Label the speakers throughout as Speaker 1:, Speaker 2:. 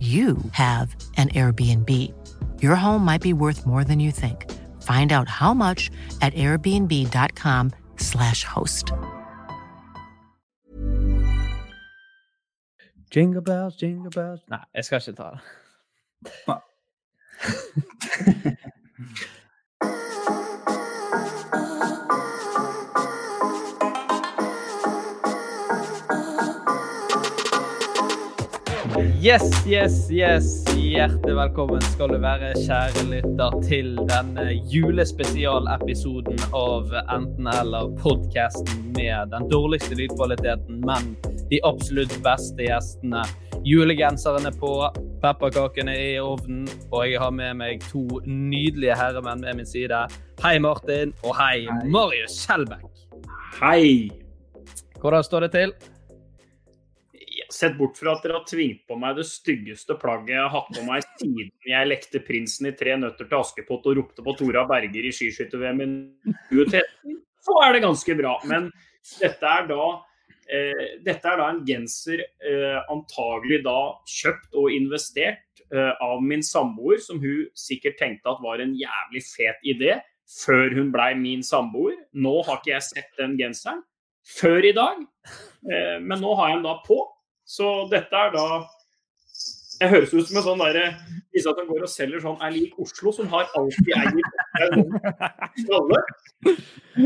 Speaker 1: you have an Airbnb. Your home might be worth more than you think. Find out how much at airbnb.com/slash host.
Speaker 2: Jingle bells, jingle bells
Speaker 3: Nei, jeg skal ikke ta det. Yes, yes, yes. Hjertelig velkommen skal du være, kjære lytter, til denne julespesialepisoden av Enten-eller-podkasten med den dårligste lydkvaliteten, men de absolutt beste gjestene. Julegenseren er på, pepperkakene er i ovnen, og jeg har med meg to nydelige herremenn ved min side. Hei, Martin, og hei, Marius Skjelbæk.
Speaker 4: Hei!
Speaker 3: Hvordan står det til?
Speaker 4: Sett bort fra at dere har tvingt på meg det styggeste plagget jeg har hatt på meg siden jeg lekte prinsen i Tre nøtter til Askepott og ropte på Tora Berger i skiskytter-VM i 2013, så er det ganske bra. Men dette er da, eh, dette er da en genser eh, antagelig da kjøpt og investert eh, av min samboer, som hun sikkert tenkte at var en jævlig fet idé før hun blei min samboer. Nå har ikke jeg sett den genseren før i dag, eh, men nå har jeg den da på. Så dette er da Jeg høres ut som en sånn derre Disse som går og selger sånn er lik Oslo, som har alt de eier alle.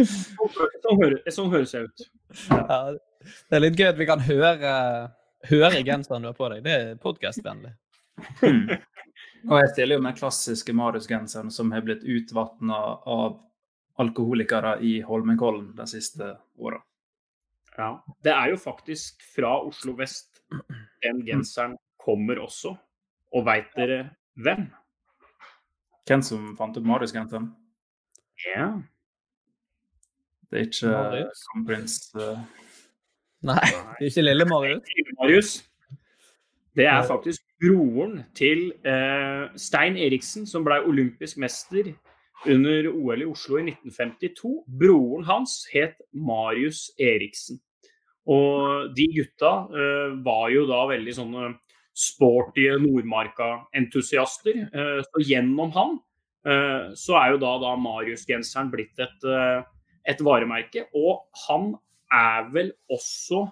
Speaker 4: Sånn, høres, sånn høres jeg ut.
Speaker 3: Ja, det er litt gøy at vi kan høre, høre genseren du har på deg. Det er podkastvennlig.
Speaker 2: Hmm. Og jeg stiller jo med klassiske Marius-genseren som har blitt utvatna av alkoholikere i Holmenkollen de siste åra.
Speaker 4: Ja. Det er jo faktisk fra Oslo vest den genseren kommer også. Og veit dere hvem?
Speaker 2: Hvem som fant opp Marius-genseren?
Speaker 4: Ja.
Speaker 2: Det er ikke
Speaker 3: Marius?
Speaker 2: kronprins uh...
Speaker 3: Nei, det er ikke lille Marius.
Speaker 4: Marius. Det er faktisk broren til uh, Stein Eriksen, som ble olympisk mester under OL i Oslo i 1952. Broren hans het Marius Eriksen. Og de gutta uh, var jo da veldig sånne sporty Nordmarka-entusiaster. Uh, så gjennom han uh, så er jo da, da Marius-genseren blitt et, et varemerke. Og han er vel også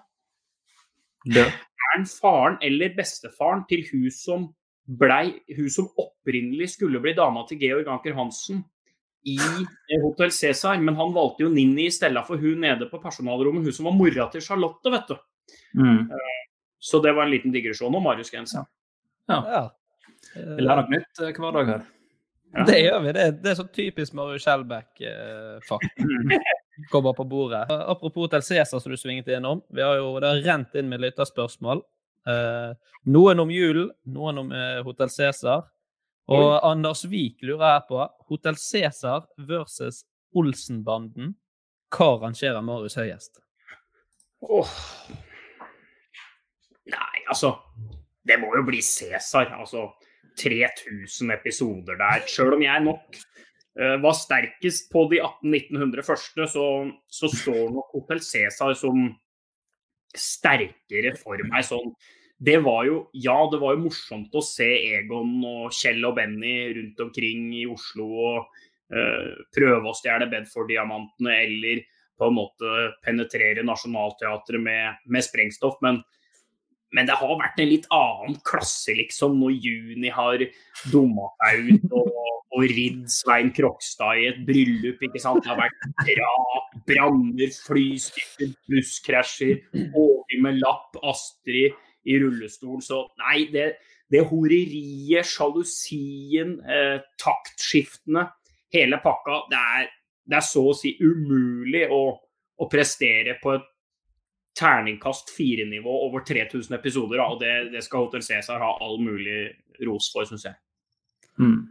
Speaker 2: død.
Speaker 4: er faren eller bestefaren til hun som blei Hun som opprinnelig skulle bli dama til Georg Anker Hansen i Hotel Hotell Cæsar, men han valgte jo Ninni i stedet for hun nede på personalrommet, hun som var mora til Charlotte, vet du.
Speaker 2: Mm.
Speaker 4: Så det var en liten digresjon om Marius Gensen.
Speaker 2: Ja.
Speaker 3: Ja.
Speaker 2: Vi lærer noe nytt eh, hver dag her.
Speaker 4: Ja.
Speaker 3: Det gjør vi. Det, er- det er så typisk Marius Skjelbæk-fakt. Kommer på bordet. Apropos Hotell Cæsar, som du svinget innom. Vi har jo, Det har rent inn med lytterspørsmål. Eh, noen om julen, noen om Hotel Hotell Cæsar. Og Anders Wiik lurer jeg på Hotell Cæsar versus Olsenbanden. Hva rangerer Marius høyest?
Speaker 4: Åh. Nei, altså det må jo bli Cæsar. Altså 3000 episoder der. Sjøl om jeg nok uh, var sterkest på de 1800-1900 første, så, så står nok Hotell Cæsar som sterkere for meg sånn det var jo Ja, det var jo morsomt å se Egon og Kjell og Benny rundt omkring i Oslo og uh, prøve å stjele Bedford-diamantene eller på en måte penetrere Nationaltheatret med, med sprengstoff. Men, men, det har vært en litt annen klasse, liksom, når Juni har dumma seg ut og, og ridd Svein Krokstad i et bryllup. ikke sant? Det har vært drap, branner, flystyrter, busskrasjer, Åge med lapp, Astrid i rullestol. Så nei, det, det horeriet, sjalusien, eh, taktskiftene, hele pakka, det er, det er, så å si umulig å, å prestere på et terningkast fire-nivå over 3000 episoder. Og det, det, skal Hotel Cæsar ha all mulig ros for, syns jeg.
Speaker 3: Mm.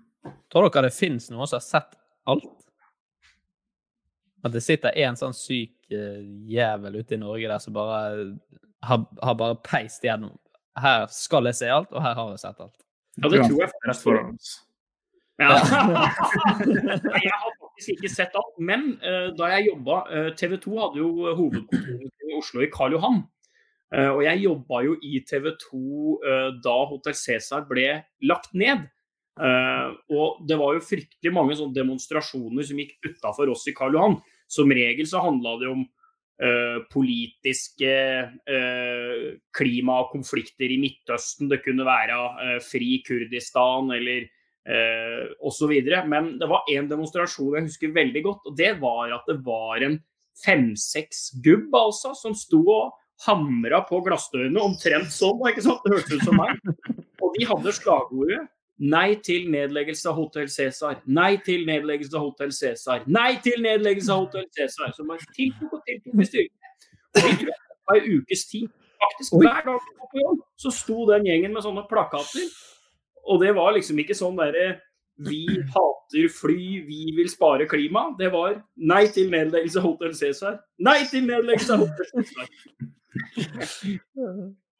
Speaker 3: Tror dere det finnes noen som har sett alt? At det sitter en sånn syk uh, jævel ute i Norge der som bare har, har, bare peist gjennom. Her skal jeg se alt, og her har jeg sett alt.
Speaker 4: Ja, det tror jeg faktisk foran oss. Ja. jeg har faktisk ikke sett alt, men uh, da jeg jobba uh, eh, TV 2 hadde jo hovedkontoret i Oslo i Karl Johan. Uh, og jeg jobba jo i TV 2 da Hotell Cæsar ble lagt ned. og det var jo fryktelig mange sånne demonstrasjoner som gikk utafor oss i Karl Johan. Som regel så handla det om Uh, politiske uh, konflikter i Midtøsten. Det kunne være uh, fri Kurdistan eller uh, osv. Men det var en demonstrasjon jeg husker veldig godt, og det var at det var en fem-seks gubb altså, som sto og hamra på glassdørene, omtrent sånn. ikke sant? Det hørtes ut som meg. Og de hadde slagordet Nei til nedleggelse av Hotell Cæsar. Nei til nedleggelse av Hotell Cæsar. Nei til nedleggelse av Hotell Cæsar. Som bare tiltok og tiltok med styrke. Og de tror det var en ukes tid. Faktisk hver dag på jobb, så sto den gjengen med sånne plakater. Og det var liksom ikke sånn derre vi hater fly, vi vil spare klima. Det var nei til nedleggelse av Hotell Cæsar. Nei til nedleggelse av Hotell Cæsar.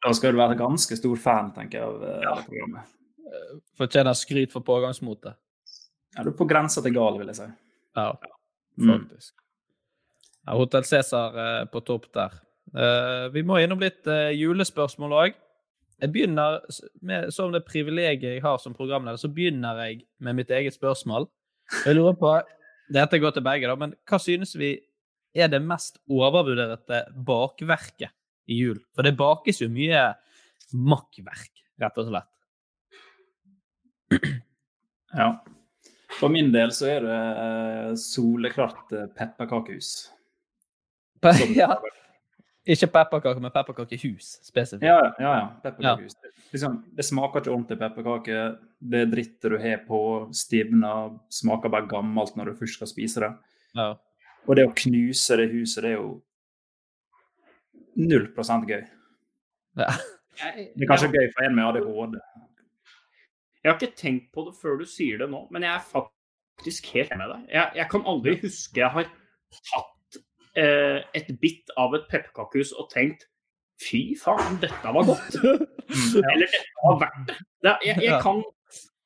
Speaker 2: Da skal du være ganske stor fan, tenker jeg, av ja. programmet.
Speaker 3: Fortjener skryt for pågangsmotet.
Speaker 2: Ja, du er på grensa til gal, vil jeg si.
Speaker 3: Ja, mm. faktisk. Mm. Ja, Hotell Cæsar eh, på topp der. Eh, vi må innom litt eh, julespørsmål òg. Jeg begynner med, Som det privilegiet jeg har som programleder, så begynner jeg med mitt eget spørsmål. Jeg lurer på Dette går til begge, da, men hva synes vi er det mest overvurderte bakverket i jul? For det bakes jo mye makkverk, rett og slett.
Speaker 2: Ja. For min del så er det uh, soleklart uh, pepperkakehus.
Speaker 3: ja. Ikke pepperkake, men pepperkakehus spesifikt.
Speaker 2: Ja, ja. ja. Pepperkakehus. Ja. Liksom, det smaker ikke ordentlig pepperkake. Det drittet du har på, stivner, smaker bare gammelt når du først skal spise det.
Speaker 3: Ja.
Speaker 2: Og det å knuse det huset, det er jo null prosent gøy.
Speaker 3: Ja.
Speaker 2: Det er kanskje gøy for en med ADHD.
Speaker 4: Jeg har ikke tenkt på det før du sier det nå, men jeg er faktisk helt med deg. Jeg, jeg kan aldri huske jeg har tatt eh, et bitt av et pepperkakehus og tenkt fy faen, dette var godt. Eller dette var verdt det. det jeg, jeg, kan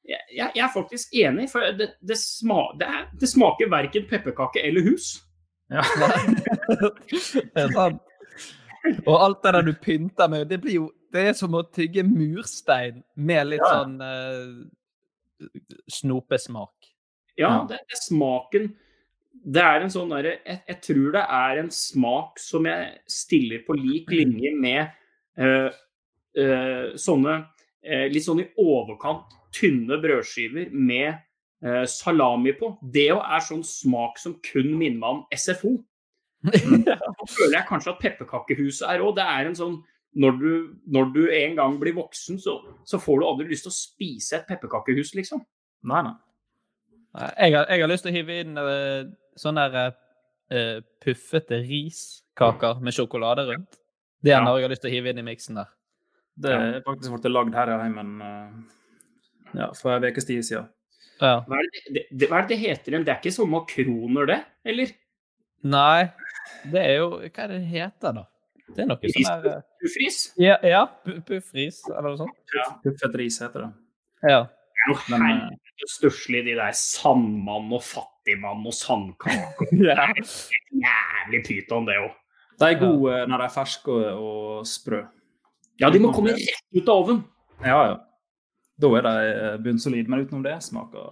Speaker 4: jeg, er faktisk enig, for det, det, sma, det, er, det smaker verken pepperkake eller hus.
Speaker 3: Ja. og alt det der du pynter med, det blir jo det er som å tygge murstein med litt ja. sånn uh, snopesmak.
Speaker 4: Ja, det er smaken Det er en sånn derre jeg, jeg, tror det er en smak som jeg stiller på lik linje med uh, uh, sånne litt sånn i overkant tynne brødskiver med salami på. Det jo er sånn smak som kun minner meg om SFO. Da føler jeg kanskje at pepperkakehuset er òg. Det er en sånn når du, når du, en gang blir voksen, så, så, får du aldri lyst til å spise et pepperkakehus, liksom.
Speaker 2: Nei, nei.
Speaker 3: Jeg har, jeg har lyst til å hive inn uh, sånne der, uh, puffete riskaker med sjokolade rundt. Det er ja. noe jeg har lyst til å hive inn i miksen der.
Speaker 2: Det er faktisk blitt lagd her i heimen uh, ja, for en ukes tid siden.
Speaker 3: Ja.
Speaker 4: Hva, er det, det, hva er det det heter igjen? Det er ikke sånne makroner, det? Eller?
Speaker 3: Nei, det er jo Hva er det det heter, da? Det er noe som er... eh,
Speaker 4: Ufris?
Speaker 3: Ja, ja pu- puffris, eller noe sånt.
Speaker 2: Puffet ris heter det.
Speaker 3: Ja.
Speaker 4: Det er noe
Speaker 2: Men, eh,
Speaker 4: helvete stusslig, de der sandmann og fattigmann og sandkake.
Speaker 3: ja.
Speaker 4: Jævlig pyton, det òg.
Speaker 2: De er gode når de er ferske og, og sprø.
Speaker 4: Ja, de må komme rett ut av ovnen.
Speaker 2: Ja, ja. Da er de eh, bunnsolide, men utenom det smaker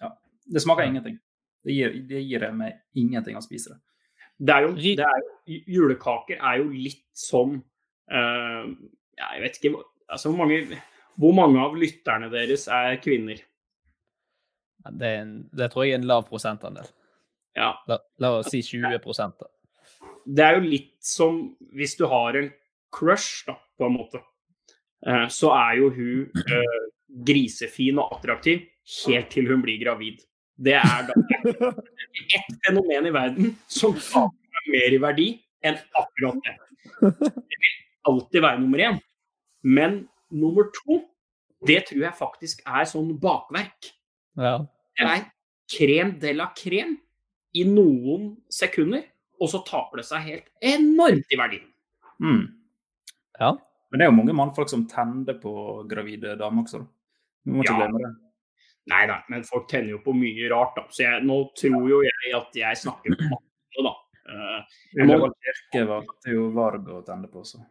Speaker 2: Ja. Det smaker ingenting. Det gir, det gir meg ingenting å spise det.
Speaker 4: Det er jo, det er Julekaker er jo litt som uh, Jeg vet ikke altså, hvor, mange, hvor mange av lytterne deres er kvinner?
Speaker 3: Det, er en, det tror jeg er en lav prosentandel.
Speaker 4: Ja.
Speaker 3: La, la oss si 20 da.
Speaker 4: Det er jo litt som hvis du har en crush, da, på en måte. Eh, så er jo hun eh, grisefin og attraktiv helt til hun blir gravid. Det er da ett fenomen i verden som skaper mer i verdi enn akkurat det. Det vil alltid være nummer én. Men nummer to, det tror jeg faktisk er sånn bakverk.
Speaker 3: Ja.
Speaker 4: Det er krem de la krem i noen sekunder, og så taper det seg helt enormt i verdi.
Speaker 2: Mm.
Speaker 3: ja.
Speaker 2: Men det er jo mange mannfolk som tenner på gravide damer også. Du må ikke
Speaker 4: Ja.
Speaker 2: glemme det.
Speaker 4: Nei da, men folk tenner jo på mye rart, da. Så jeg, nå tror jo jeg at jeg snakker med alle, da.
Speaker 2: Uh, kirke valgte jo Varg å tenne på, så.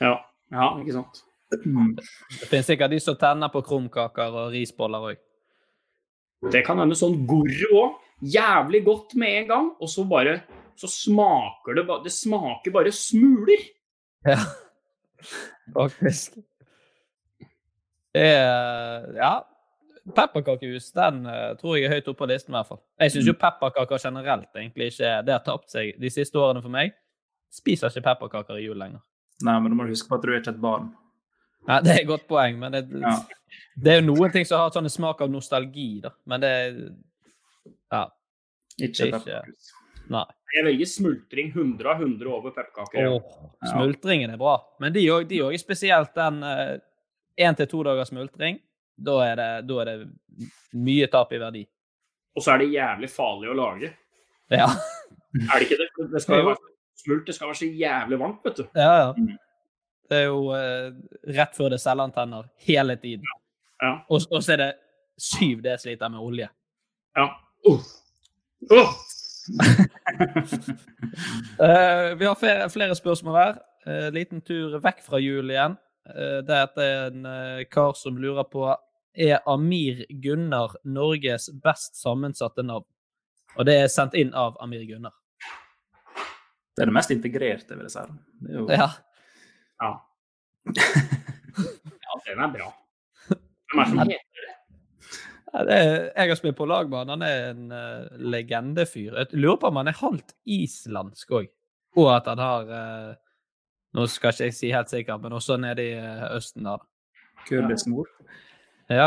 Speaker 4: ja, ja, ikke sant.
Speaker 3: Det finnes sikkert de som tenner på krumkaker og risboller òg.
Speaker 4: Det kan hende sånn Gorro òg. Jævlig godt med en gang, og så bare så smaker det bare Det smaker bare smuler.
Speaker 3: Ja, faktisk. Det er Ja. Pepperkakehus den uh, tror jeg er høyt oppe på listen, i hvert fall. Jeg syns jo pepperkaker generelt egentlig ikke Det har tapt seg de siste årene for meg. Spiser ikke pepperkaker i jul lenger.
Speaker 2: Nei, men da må du huske på at du er ikke et barn.
Speaker 3: Nei, Det er et godt poeng, men det,
Speaker 2: Ja.
Speaker 3: det er jo noen ting som har sånn smak av nostalgi, da. Men det Ja.
Speaker 2: Ikke
Speaker 3: er
Speaker 2: pepperkakehus.
Speaker 3: Nei.
Speaker 4: Jeg velger smultring 100 av 100 over pepperkaker. ja.
Speaker 3: Åh, smultringen er bra. Men de òg, er spesielt den én til to dagers smultring, da er, det, da er det mye tap i verdi.
Speaker 4: Og så er det jævlig farlig å lage.
Speaker 3: Ja,
Speaker 4: Er det ikke det? Det skal jo være smult, det skal være så jævlig varmt, vet du.
Speaker 3: ja. ja.
Speaker 2: Mm.
Speaker 3: Det er jo eh, rett før det er selvantenner hele tiden.
Speaker 4: Ja.
Speaker 3: Og, og så er det syv desiliter med olje.
Speaker 4: ja. Uh. Uh.
Speaker 3: Eh, vi har flere, flere spørsmål her. Eh, liten tur vekk fra jul igjen. Uh, det er en eh, kar som lurer på er Amir Gunnar Norges best sammensatte navn. Og det er sendt inn av Amir Gunnar.
Speaker 2: Det er det mest integrerte, vil jeg si. Det er jo
Speaker 3: Ja.
Speaker 4: Ja. ja, den er bra. Hvem er som heter det?
Speaker 3: Ja, Det er, jeg har spilt på lag med han. Han er en uh, legendefyr. Jeg lurer på om han er halvt islandsk òg. Og at han har uh, Nå skal ikke jeg si helt sikkert, men også nede i uh, Østen der.
Speaker 2: kurdisk mor.
Speaker 3: Ja,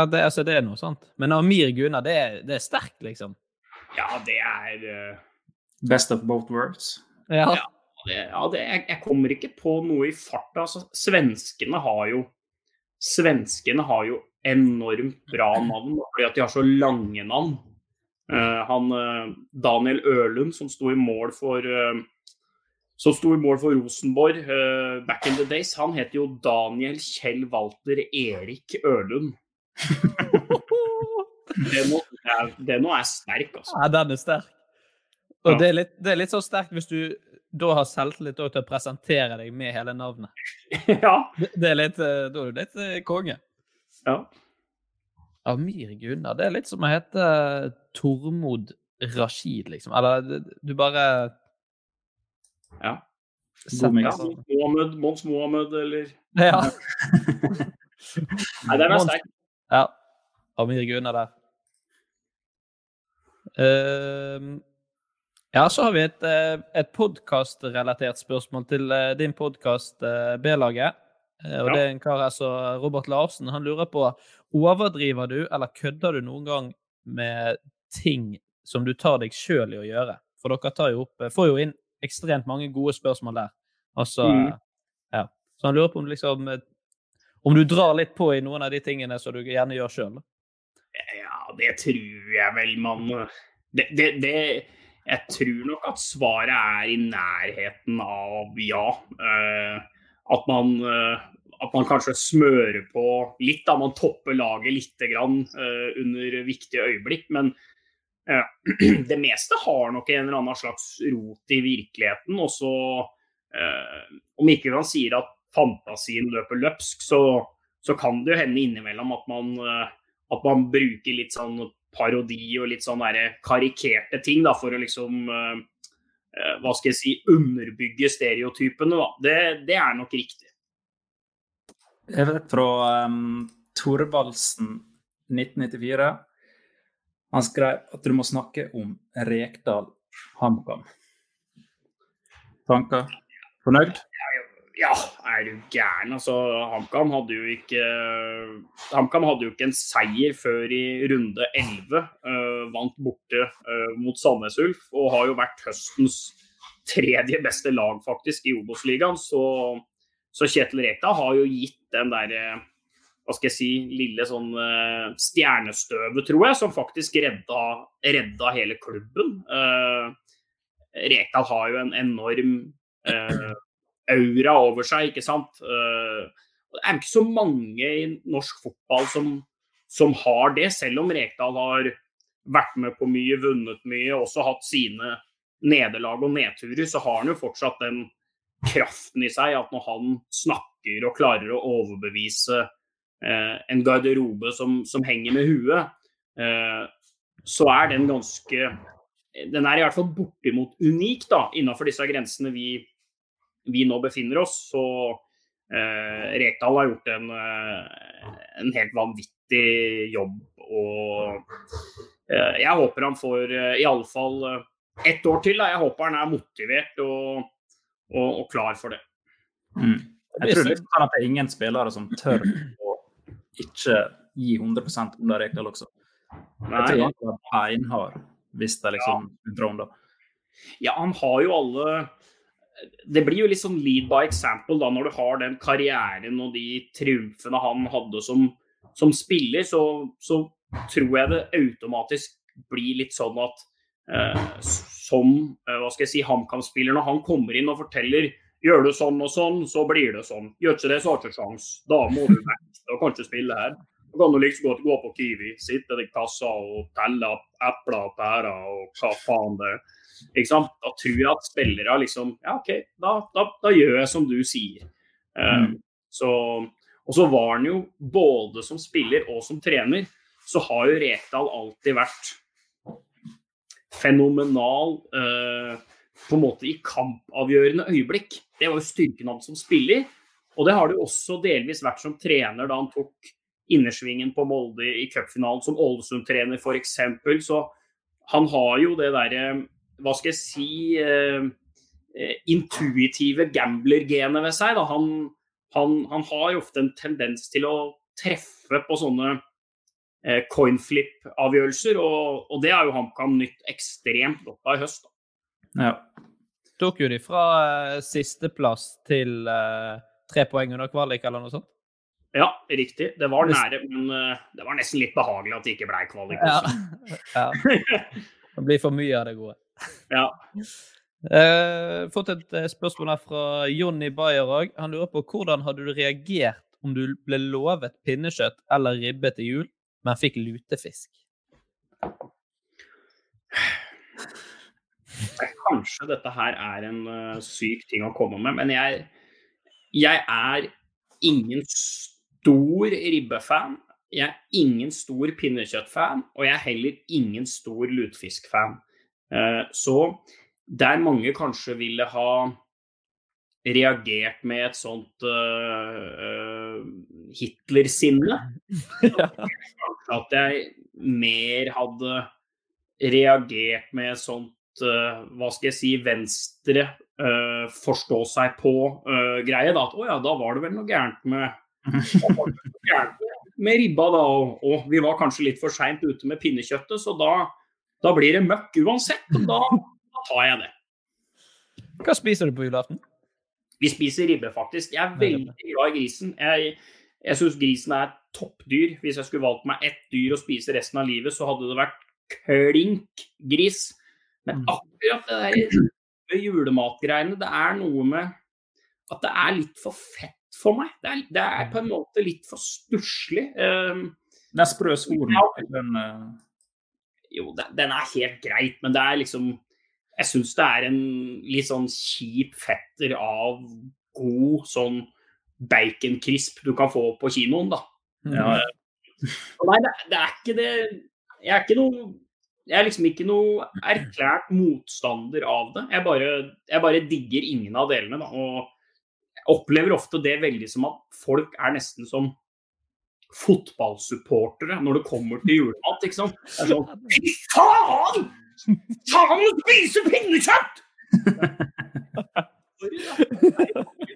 Speaker 3: det, altså, det er noe sånt. Men Amir Gunnar, det er, det er sterkt, liksom.
Speaker 4: Ja, det er uh...
Speaker 2: Best of both worlds.
Speaker 3: Ja.
Speaker 4: Ja. det, ja, det, jeg, jeg kommer ikke på noe i farta. Altså, svenskene har jo Svenskene har jo enormt bra navn, fordi at de har så lange navn. Uh, han uh, Daniel Ørlund, som sto i mål for som sto i mål for Rosenborg uh, back in the days, han heter jo Daniel Kjell Walter Erik Ørlund. Det nå er, det nå er sterk, altså.
Speaker 3: Ja, den er sterk. Og
Speaker 4: Ja.
Speaker 3: det, er litt, det er litt så sterkt hvis du da har selvtillit til å presentere deg med hele navnet.
Speaker 4: ja.
Speaker 3: Det, det er litt, eh, Da er du litt eh, konge.
Speaker 4: ja.
Speaker 3: Amir Gunnar, det er litt som å hete Tormod Rashid, liksom. Eller du bare
Speaker 4: Ja. Mons Mohammed, eller
Speaker 3: Ja.
Speaker 4: Nei, den er sterk.
Speaker 3: Ja. Amir Gunnar der. Uh, ja, så har vi et, eh, et podkastrelatert spørsmål til eh, din podkast, B-laget. Eh, Og
Speaker 4: Ja.
Speaker 3: det er en kar her som Robert Larsen. Han lurer på overdriver du eller kødder du noen gang med ting som du tar deg sjøl i å gjøre? For dere jo opp, får jo inn ekstremt mange gode spørsmål der. Altså,
Speaker 4: Mm.
Speaker 3: ja. Så han lurer på om, du liksom, om du drar litt på i noen av de tingene som du gjerne gjør sjøl.
Speaker 4: Ja, det tror jeg vel man det, det, det jeg tror nok at svaret er i nærheten av ja. Uh, at man uh, at man kanskje smører på litt, da man topper laget litt grann, uh, under viktige øyeblikk. Men uh, det meste har nok en eller annen slags rot i virkeligheten. Og så, uh, om ikke man sier at fantasien løper løpsk, så, så kan det jo hende innimellom at man, at man bruker litt sånn parodi og litt sånn karikerte ting da, for å liksom hva skal jeg si, underbygge stereotypene. Da. Det, det er nok riktig.
Speaker 2: Jeg vet fra um, Thorvaldsen 1994. Han skrev at du må snakke om Rekdal HamKam. Tanker? Fornøyd?
Speaker 4: Ja, er du gæren. Altså, HamKam hadde jo ikke HamKam hadde jo ikke en seier før i runde 11. Uh, vant borte uh, mot Sandnes Ulf og har jo vært høstens tredje beste lag faktisk i Obos-ligaen. Så så Kjetil Rekdal har jo gitt den der eh, hva skal jeg si, lille sånn uh, stjernestøvet, tror jeg, som faktisk redda, redda hele klubben. Uh, Rekdal har jo en enorm uh, aura over seg, ikke sant. Uh, det er ikke så mange i norsk fotball som, som har det, selv om Rekdal har vært med på mye, vunnet mye, også hatt sine nederlag og nedturer, så har han jo fortsatt den kraften i seg at når han snakker og klarer å overbevise eh, en garderobe som, som, henger med huet, eh, så er den ganske Den er i hvert fall bortimot unik da, innenfor disse grensene vi, vi nå befinner oss. Så eh, Rekdal har gjort en, eh, en helt vanvittig jobb. Og eh, jeg håper han får eh, i alle fall ett år til. Da. Jeg håper han er motivert og og, og klar for det.
Speaker 2: Mm. Jeg tror liksom at det er ingen spillere som tør å ikke gi 100% under Rekdal også. Nei. Jeg tror han er beinhard hvis det liksom ja. da.
Speaker 4: Ja, han har jo alle Det blir jo litt sånn lead by example da, når du har den karrieren og de triumfene han hadde som, som spiller, så, så tror jeg det automatisk blir litt sånn at Eh, som eh, hva skal jeg si, HamKam-spiller når han kommer inn og forteller gjør du sånn og sånn, så blir det sånn. Gjør ikke det, så har du ikke sjans. Da må du vekk og kan ikke spille her. Da kan du liksom godt gå på Kiwi, sitte i kassa og telle epler og pærer og hva faen det er. Da tror jeg at spillere liksom Ja, OK, da, da, da gjør jeg som du sier. Um, så, og så var han jo både som spiller og som trener, så har jo Rekdal alltid vært fenomenal uh, på en måte i kampavgjørende øyeblikk. Det var jo styrken hans som spiller. Og det har det jo også delvis vært som trener da han tok innersvingen på Molde i cupfinalen som Ålesund-trener f.eks. Så han har jo det derre, hva skal jeg si, eh, intuitive gambler-genet ved seg. Da. Han, han, han har jo ofte en tendens til å treffe på sånne Eh, coinflip-avgjørelser. Og, og, det har jo HamKam nytt ekstremt godt av i høst.
Speaker 3: Da. Ja. Tok jo de fra eh, sisteplass til eh, tre poeng under kvalik eller noe sånt?
Speaker 4: Ja, riktig. Det var nære, men uh, det var nesten litt behagelig at det ikke ble kvalik. Ja.
Speaker 3: ja. Det blir for mye av det gode.
Speaker 4: Ja.
Speaker 3: Uh, fått et spørsmål her fra Jonny Bayer òg. Han lurer på hvordan hadde du reagert om du ble lovet pinnekjøtt eller ribbe til jul, men fikk lutefisk.
Speaker 4: Kanskje dette her er en uh, syk ting å komme med, men jeg, jeg er ingen stor ribbefan. Jeg er ingen stor pinnekjøttfan, og jeg er heller ingen stor lutefiskfan. Uh, så der mange kanskje ville ha reagert med et sånt uh, Hitler-sinne. ja. At jeg mer hadde reagert med et sånt uh, hva skal jeg si, venstre uh, forstå seg på-greie. Uh, at å ja, da var det vel noe gærent med, noe gærent med ribba, da. Og, og, vi var kanskje litt for seint ute med pinnekjøttet, så da, da blir det møkk uansett. Og da, da tar jeg det.
Speaker 3: Hva spiser du på julaften?
Speaker 4: Vi spiser ribbe, faktisk. Jeg er veldig glad i grisen. Jeg, jeg syns grisen er toppdyr. Hvis jeg skulle valgt meg ett dyr å spise resten av livet, så hadde det vært klink gris. Men mm. akkurat det der julematgreiene, det er noe med at det er litt for fett for meg. Det er, det er på en måte litt for stusslig. Um,
Speaker 2: den er sprø svoren. Den, uh...
Speaker 4: Jo, den, den, er helt greit, men det er liksom Jeg syns det er en litt sånn kjip fetter av god sånn baconcrisp du kan få på kinoen, da. Mm. Ja. Nei, det, det, er ikke det Jeg er ikke noe jeg er liksom ikke noe erklært motstander av det. Jeg bare, jeg bare digger ingen av delene. Da. Og jeg opplever ofte det veldig som at folk er nesten som fotballsupportere når det kommer til julemat. ikke sant? Det er sånn Fy faen! Faen spise pinnekjøtt!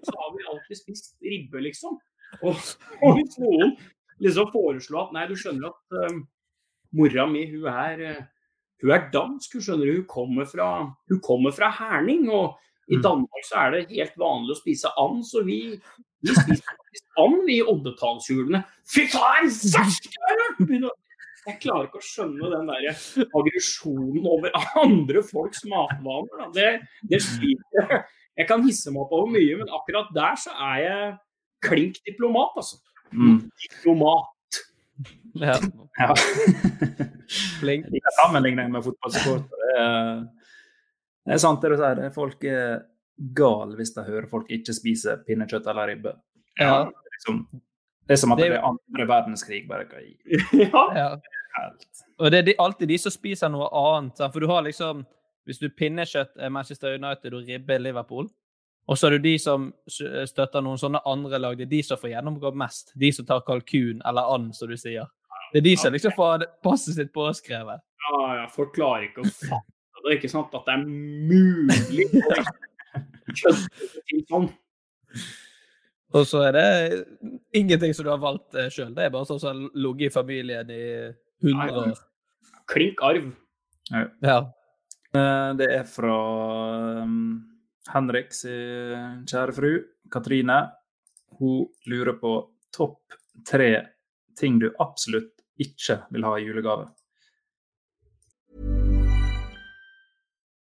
Speaker 4: Så har vi alltid spist ribbe, liksom. Og, og hvis noen liksom foreslo at nei, du skjønner at um, mora mi hun er, uh, hun er dansk, hun skjønner hun kommer fra, hun kommer fra Herning. Og i mm. Danmark så er det helt vanlig å spise and, så vi, vi spiser faktisk and i oddetallshjulene. Fy faen! Jeg klarer ikke å skjønne den der aggresjonen over andre folks matvaner. Det, det sliter jeg. Jeg kan hisse meg opp over mye, men akkurat der så er jeg klink diplomat, altså. Mm. Diplomat.
Speaker 3: Ja. ja.
Speaker 2: Flink. Jeg sammenligner med fotballsupportere. Det, det er sant det du sier. Folk er gale hvis de hører folk ikke spiser pinnekjøtt eller ribbe. Ja. Det, er liksom, det er som at det, er andre verdenskrig bare hva i.
Speaker 3: ja. ja. Og det er alltid de som spiser noe annet. For du har liksom Hvis du pinnekjøtt er Manchester United og ribbe er Liverpool, og så er det de som støtter noen sånne andre lag. Det er de som får gjennomgå mest. De som tar kalkun eller and, som du sier. Det er de som liksom får passet sitt påskrevet.
Speaker 4: Ja, ja, folk klarer ikke å fatte det. ikke sant at det er mulig å kjøpe ting sånn.
Speaker 3: Og så er det ingenting som du har valgt eh, sjøl. Det er bare sånn som har ligget i familien i 100 år.
Speaker 4: Klink arv.
Speaker 3: Ja.
Speaker 2: Eh, det er fra Henriks Henrik sin kjære fru, Katrine, hun lurer på topp tre ting du absolutt ikke vil ha i julegave.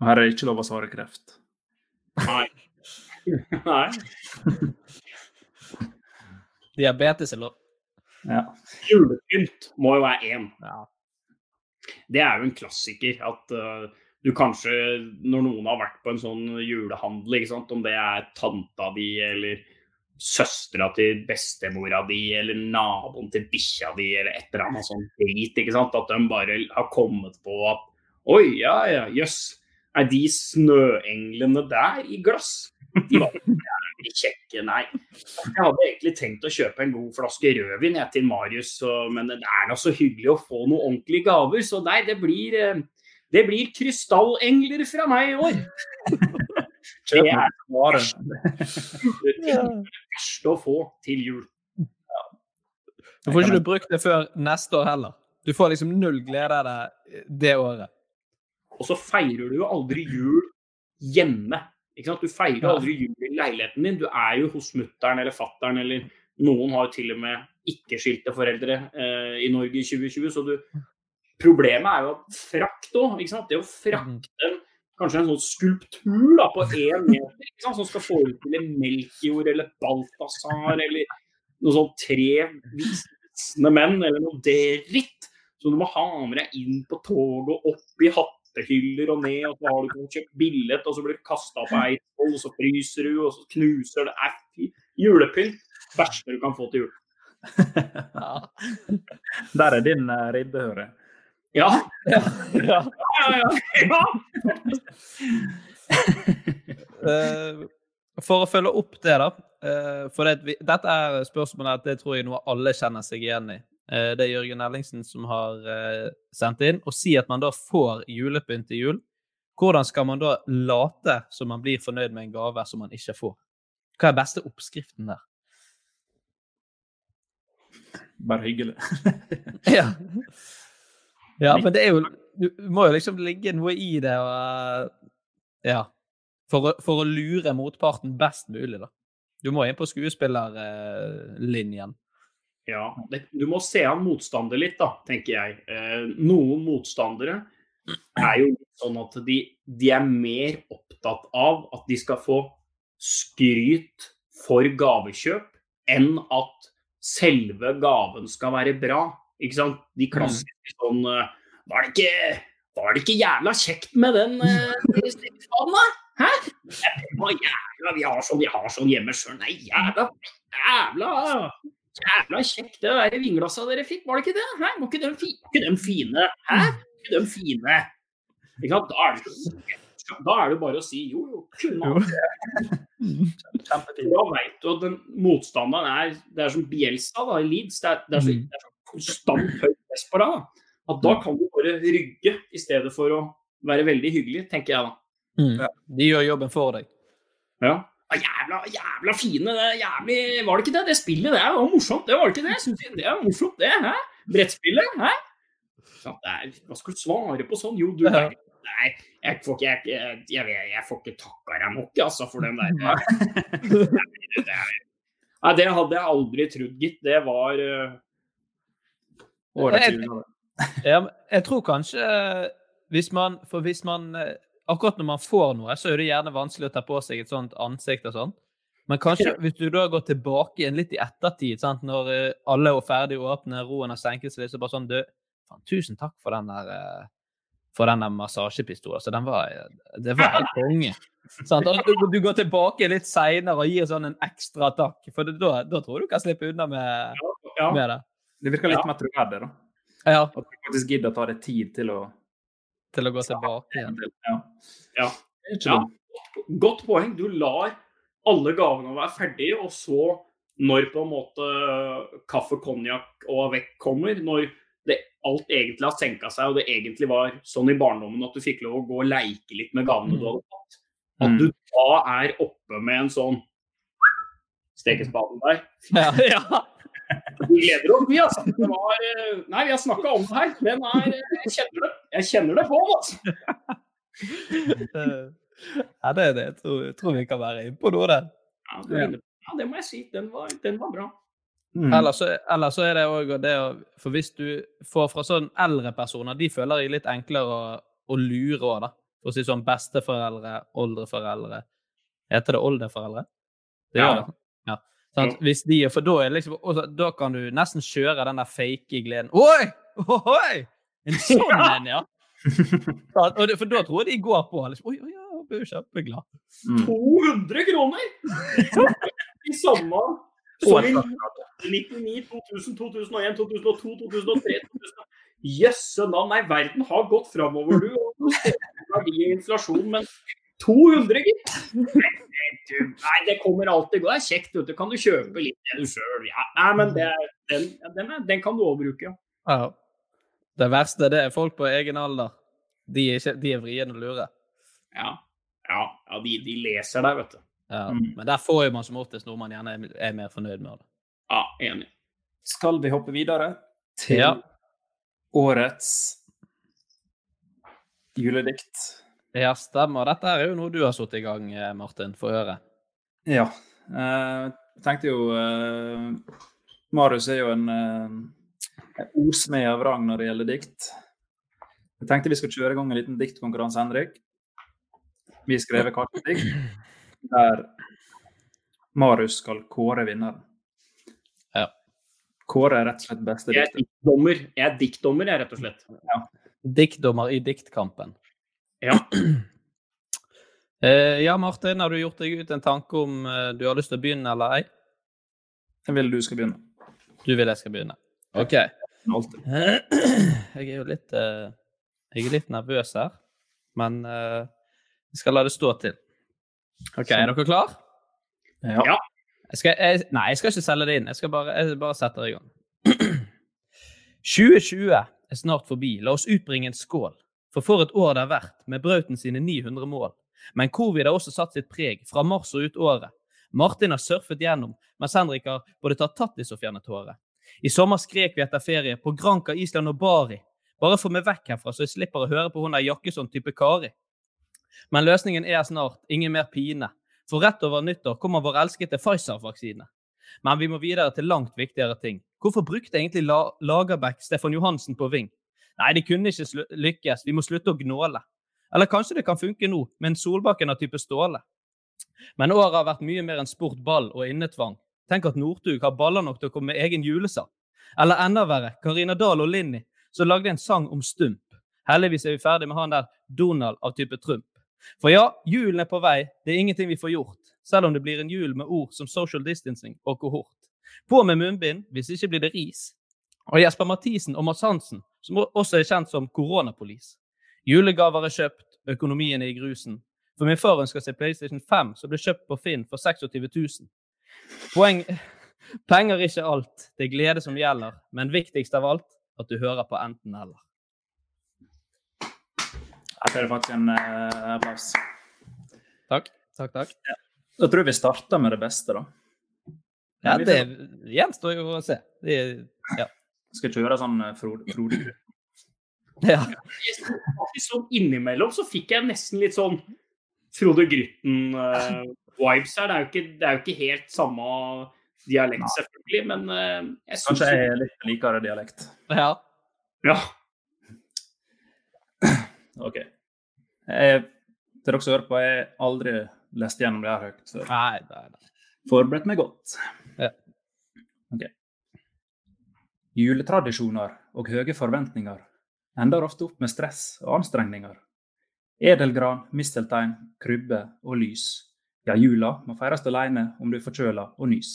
Speaker 2: Og her er det ikke lov å svare kreft.
Speaker 4: Nei. Nei.
Speaker 3: Diabetes er lov.
Speaker 2: Ja.
Speaker 4: Julepynt må jo være én.
Speaker 3: Ja.
Speaker 4: Det er jo en klassiker at uh, du kanskje, når noen har vært på en sånn julehandel, ikke sant, om det er tanta di eller søstera til bestemora di eller naboen til bikkja di eller et eller annet sånt drit, ikke sant, at de bare har kommet på at Oi, ja ja, jøss. Er de snøenglene der i glass? De var jævlig kjekke, nei. Jeg hadde egentlig tenkt å kjøpe en god flaske rødvin jeg, til Marius, så, men det er nå så hyggelig å få noen ordentlige gaver, så nei, det blir, eh, det blir krystallengler fra meg i år. Det er det verste å få til jul.
Speaker 3: Så får ikke du brukt det før neste år heller. Du får liksom null glede av det det året.
Speaker 4: Og så feirer du jo aldri jul hjemme. Du feirer aldri jul i leiligheten din. Du er jo hos mutter'n eller fatter'n, eller noen har jo til og med ikke-skilte foreldre eh, i Norge i 2020. Så du Problemet er jo at frakt òg. Det å frakte en, kanskje en sånn skulptur da, på én meter ikke sant? som skal forestille Melkjord eller Balthazar eller noe sånn tre visne menn eller noe dritt. som du må ha med deg inn på toget og opp i hattehyller og ned, og så har du ikke kjøpt billett, og så blir du kasta på Eidsvoll, og så fryser du, og så knuser det. Nei. Julepynt. Verste du kan få til jul.
Speaker 2: Der er din uh, ribbe, hører jeg.
Speaker 4: Ja.
Speaker 3: Ja.
Speaker 4: Ja, ja, ja. ja.
Speaker 3: Eh, for å følge opp det, da. eh, for det, vi, dette er spørsmålet at det tror jeg noe alle kjenner seg igjen i. Eh, det er Jørgen Ellingsen som har eh, sendt inn. Og si at man da får julepynt til jul. Hvordan skal man da late som man blir fornøyd med en gave som man ikke får? Hva er beste oppskriften der?
Speaker 2: Bare hyggelig.
Speaker 3: Ja. ja, men det er jo Du må jo liksom ligge noe i det og Ja. For å, for å lure motparten best mulig, da. Du må inn på skuespillerlinjen.
Speaker 4: Ja, det, du må se an motstander litt, da, tenker jeg. Eh, noen motstandere er jo sånn at de, de er mer opptatt av at de skal få skryt for gavekjøp, enn at selve gaven skal være bra. Ikke sant? De klassiske sånn eh, Var det ikke, var det ikke jævla kjekt med den uh, da? Hæ? Jævla, vi har sånn, vi har sånn hjemme sjøl. Nei, jævla, jævla Jævla kjekt det der vinglassa dere fikk, var det ikke det? Hæ? Var ikke de, fi, ikke de fine? Hæ? Ikke de fine? Ikke sant? Da er, det, da er det bare å si jo, jo, kunne han. Da veit du at den motstanderen er Det er som Bjelstad da, i Leeds. Det er, det er, så, det er så konstant høyt press på deg. At da kan du bare rygge i stedet for å være veldig hyggelig, tenker jeg da.
Speaker 3: De gjør jobben for deg.
Speaker 4: Ja. Ja, jævla, jævla fine, det er jævlig Var det ikke det? Det spillet, det var morsomt, det var det ikke det? Synes jeg, det er morsomt, det. Hæ? Brettspillet, hæ? Ja, det er, hva skal du svare på sånn? Jo, du
Speaker 3: Ja.
Speaker 4: Nei, jeg får ikke, jeg, jeg, jeg, jeg får ikke takka deg nok, altså, for den der det er, Nei, det hadde jeg aldri trodd, gitt. Det var uh,
Speaker 2: Årets
Speaker 3: Jeg-
Speaker 2: julegave.
Speaker 3: Jeg tror kanskje eh, hvis man For hvis man eh, Akkurat når man får noe, så er det gjerne vanskelig å ta på seg et sånt ansikt og sånn. Men kanskje hvis du da går tilbake igjen litt i ettertid, sant? når eh, alle er ferdig åpne, roen har senket seg litt, så bare sånn Du, faen, tusen takk for den der eh, for den massasjepistolen. Så den var Det var helt konge. Sånn, Du, du går tilbake litt seinere og gir sånn en ekstra takk, for det, da, da tror jeg du kan slippe unna med,
Speaker 4: ja.
Speaker 3: med det.
Speaker 2: Det virker litt
Speaker 3: Ja.
Speaker 2: mer troverdig, da.
Speaker 3: Ja,
Speaker 2: At du faktisk gidder å ta deg tid til å
Speaker 3: til å gå tilbake igjen.
Speaker 2: Ja.
Speaker 4: Ja. Ja, godt poeng. Du lar alle gavene være ferdige, og så, når på en måte kaffe, konjakk og vekk kommer, når det alt egentlig har senka seg, og det egentlig var sånn i barndommen at du fikk lov å gå og leike litt med gavene du hadde fått, at
Speaker 2: Mm.
Speaker 4: du da er oppe med en sånn stekespaden der.
Speaker 3: Ja, ja.
Speaker 4: Vi gleder oss, vi, altså. Det var, eh, nei, vi har snakka om det her. men er, eh, jeg kjenner det. Jeg kjenner det på, altså.
Speaker 3: ja, det er det. Jeg tror, jeg tror vi kan være inne på noe der.
Speaker 4: Ja, det, ja, det må jeg si. Den var, den var bra.
Speaker 3: Mm. Eller, så, eller, så, er det òg det å For hvis du får fra sånn eldre personer, de føler jeg litt enklere å, å lure òg, da. For å si sånn besteforeldre, oldeforeldre Heter det oldeforeldre? Det gjør det. Sånn, hvis de, for da, er liksom, også, da kan du nesten kjøre den der fake gleden. Oi! Oi! En sånn en, ja! for da tror jeg de går på. Liksom, oi, oi, oi, jeg blir kjempeglad.
Speaker 4: Mm. 200 kroner! I samme som i 99, 2000, 2001, 2002, 2003 2000. Jøsse navn, nei, verden har gått framover, du. Og verdi og inflasjon, men 200, gitt! Nei, det kommer alltid gå. Det er kjekt, vet du. Kan du kjøpe litt det du sjøl ja. Nei, men det, den, den, den, kan du òg bruke.
Speaker 3: Ja. Det verste det er folk på egen alder. De er, ikke, de er vriene og lure.
Speaker 4: Ja. Ja, ja de, de, leser deg, vet du.
Speaker 3: Ja, mm. Men der får man som oftest noe man gjerne er mer fornøyd med. Det.
Speaker 4: Ja, enig.
Speaker 2: Skal vi hoppe videre til ja. årets juledikt?
Speaker 3: Ja, stemmer. Dette er jo noe du har satt i gang, eh, Martin, for å høre.
Speaker 2: Ja. Eh, jeg tenkte jo uh, Marius er jo en, en osmed av rang når det gjelder dikt. Jeg tenkte vi skulle kjøre i gang en liten diktkonkurranse, Henrik. Vi har skrevet hvert dikt der Marius skal kåre vinneren.
Speaker 3: Ja.
Speaker 2: Kåre er rett og slett beste
Speaker 4: dikter. Jeg er diktdommer, jeg er diktdommer, jeg, rett og slett.
Speaker 3: Ja. Diktdommer i diktkampen.
Speaker 4: Ja.
Speaker 3: Eh, ja, Martin, har du gjort deg ut en tanke om uh, du har lyst til å begynne eller ei?
Speaker 2: Jeg vil du skal begynne.
Speaker 3: Du vil jeg skal begynne. OK. Jeg er jo litt uh, Jeg er litt nervøs her, men uh, jeg skal la det stå til. OK, er dere klar?
Speaker 4: Ja. ja.
Speaker 3: Jeg skal, jeg, nei, jeg skal ikke selge det inn. Jeg skal bare, jeg bare sette det i gang. 2020 er snart forbi. La oss utbringe en skål for for et år det har vært, med Brauten sine 900 mål. Men covid har også satt sitt preg, fra mars og ut året. Martin har surfet gjennom, mens Henrik har både tatt tattis og fjernet håret. I sommer skrek vi etter ferie på Granca, Island og Bari. Bare få meg vekk herfra, så jeg slipper å høre på hun der Jakkesson-type Kari. Men løsningen er snart ingen mer pine. For rett over nyttår kommer vår elskede Pfizer-vaksine. Men vi må videre til langt viktigere ting. Hvorfor brukte egentlig Lagerbäck Stefan Johansen på Ving? Nei, det kunne ikke lykkes, vi må slutte å gnåle. Eller kanskje det kan funke nå, med en Solbakken av type Ståle. Men året har vært mye mer enn sport, ball og innetvang. Tenk at Northug har baller nok til å komme med egen julesang. Eller enda verre, Karina Dahl og Linni, som lagde en sang om stump. Heldigvis er vi ferdig med han der Donald av type Trump. For ja, julen er på vei, det er ingenting vi får gjort. Selv om det blir en jul med ord som social distancing og kohort. På med munnbind, hvis ikke blir det ris. Og Jesper Mathisen og Mads Hansen, som også er kjent som koronapolis. Julegaver er kjøpt, økonomien er i grusen. For min far ønsker seg PlayStation 5, som ble kjøpt på Finn for 26 000. Poeng Penger er ikke alt, det er glede som gjelder, men viktigst av alt at du hører på enten-eller.
Speaker 2: Jeg føler faktisk en uh, applaus.
Speaker 3: Takk. Takk, takk. Ja.
Speaker 2: Da tror jeg vi starter med det beste, da.
Speaker 3: Ja, det gjenstår jo å se. Det, ja.
Speaker 2: Skal kjøre sånn eh, Frode.
Speaker 3: Ja.
Speaker 4: Sånn innimellom så fikk jeg nesten litt sånn Frode Grytten-vibes uh, her. Det er, ikke, det er, jo ikke, helt samme dialekt, selvfølgelig, men uh,
Speaker 2: jeg syns Kanskje jeg er litt likere dialekt.
Speaker 3: Ja.
Speaker 4: ja.
Speaker 2: OK. Jeg, til dere som hører på, jeg har aldri lest gjennom det her høyt før.
Speaker 3: Nei, nei, nei.
Speaker 2: Forberedt meg godt.
Speaker 3: Ja.
Speaker 2: OK. Juletradisjoner og høye forventninger ender ofte opp med stress og anstrengninger. Edelgran, misteltein, krybbe og lys. Ja, jula må feires alene om du er forkjøla og nys.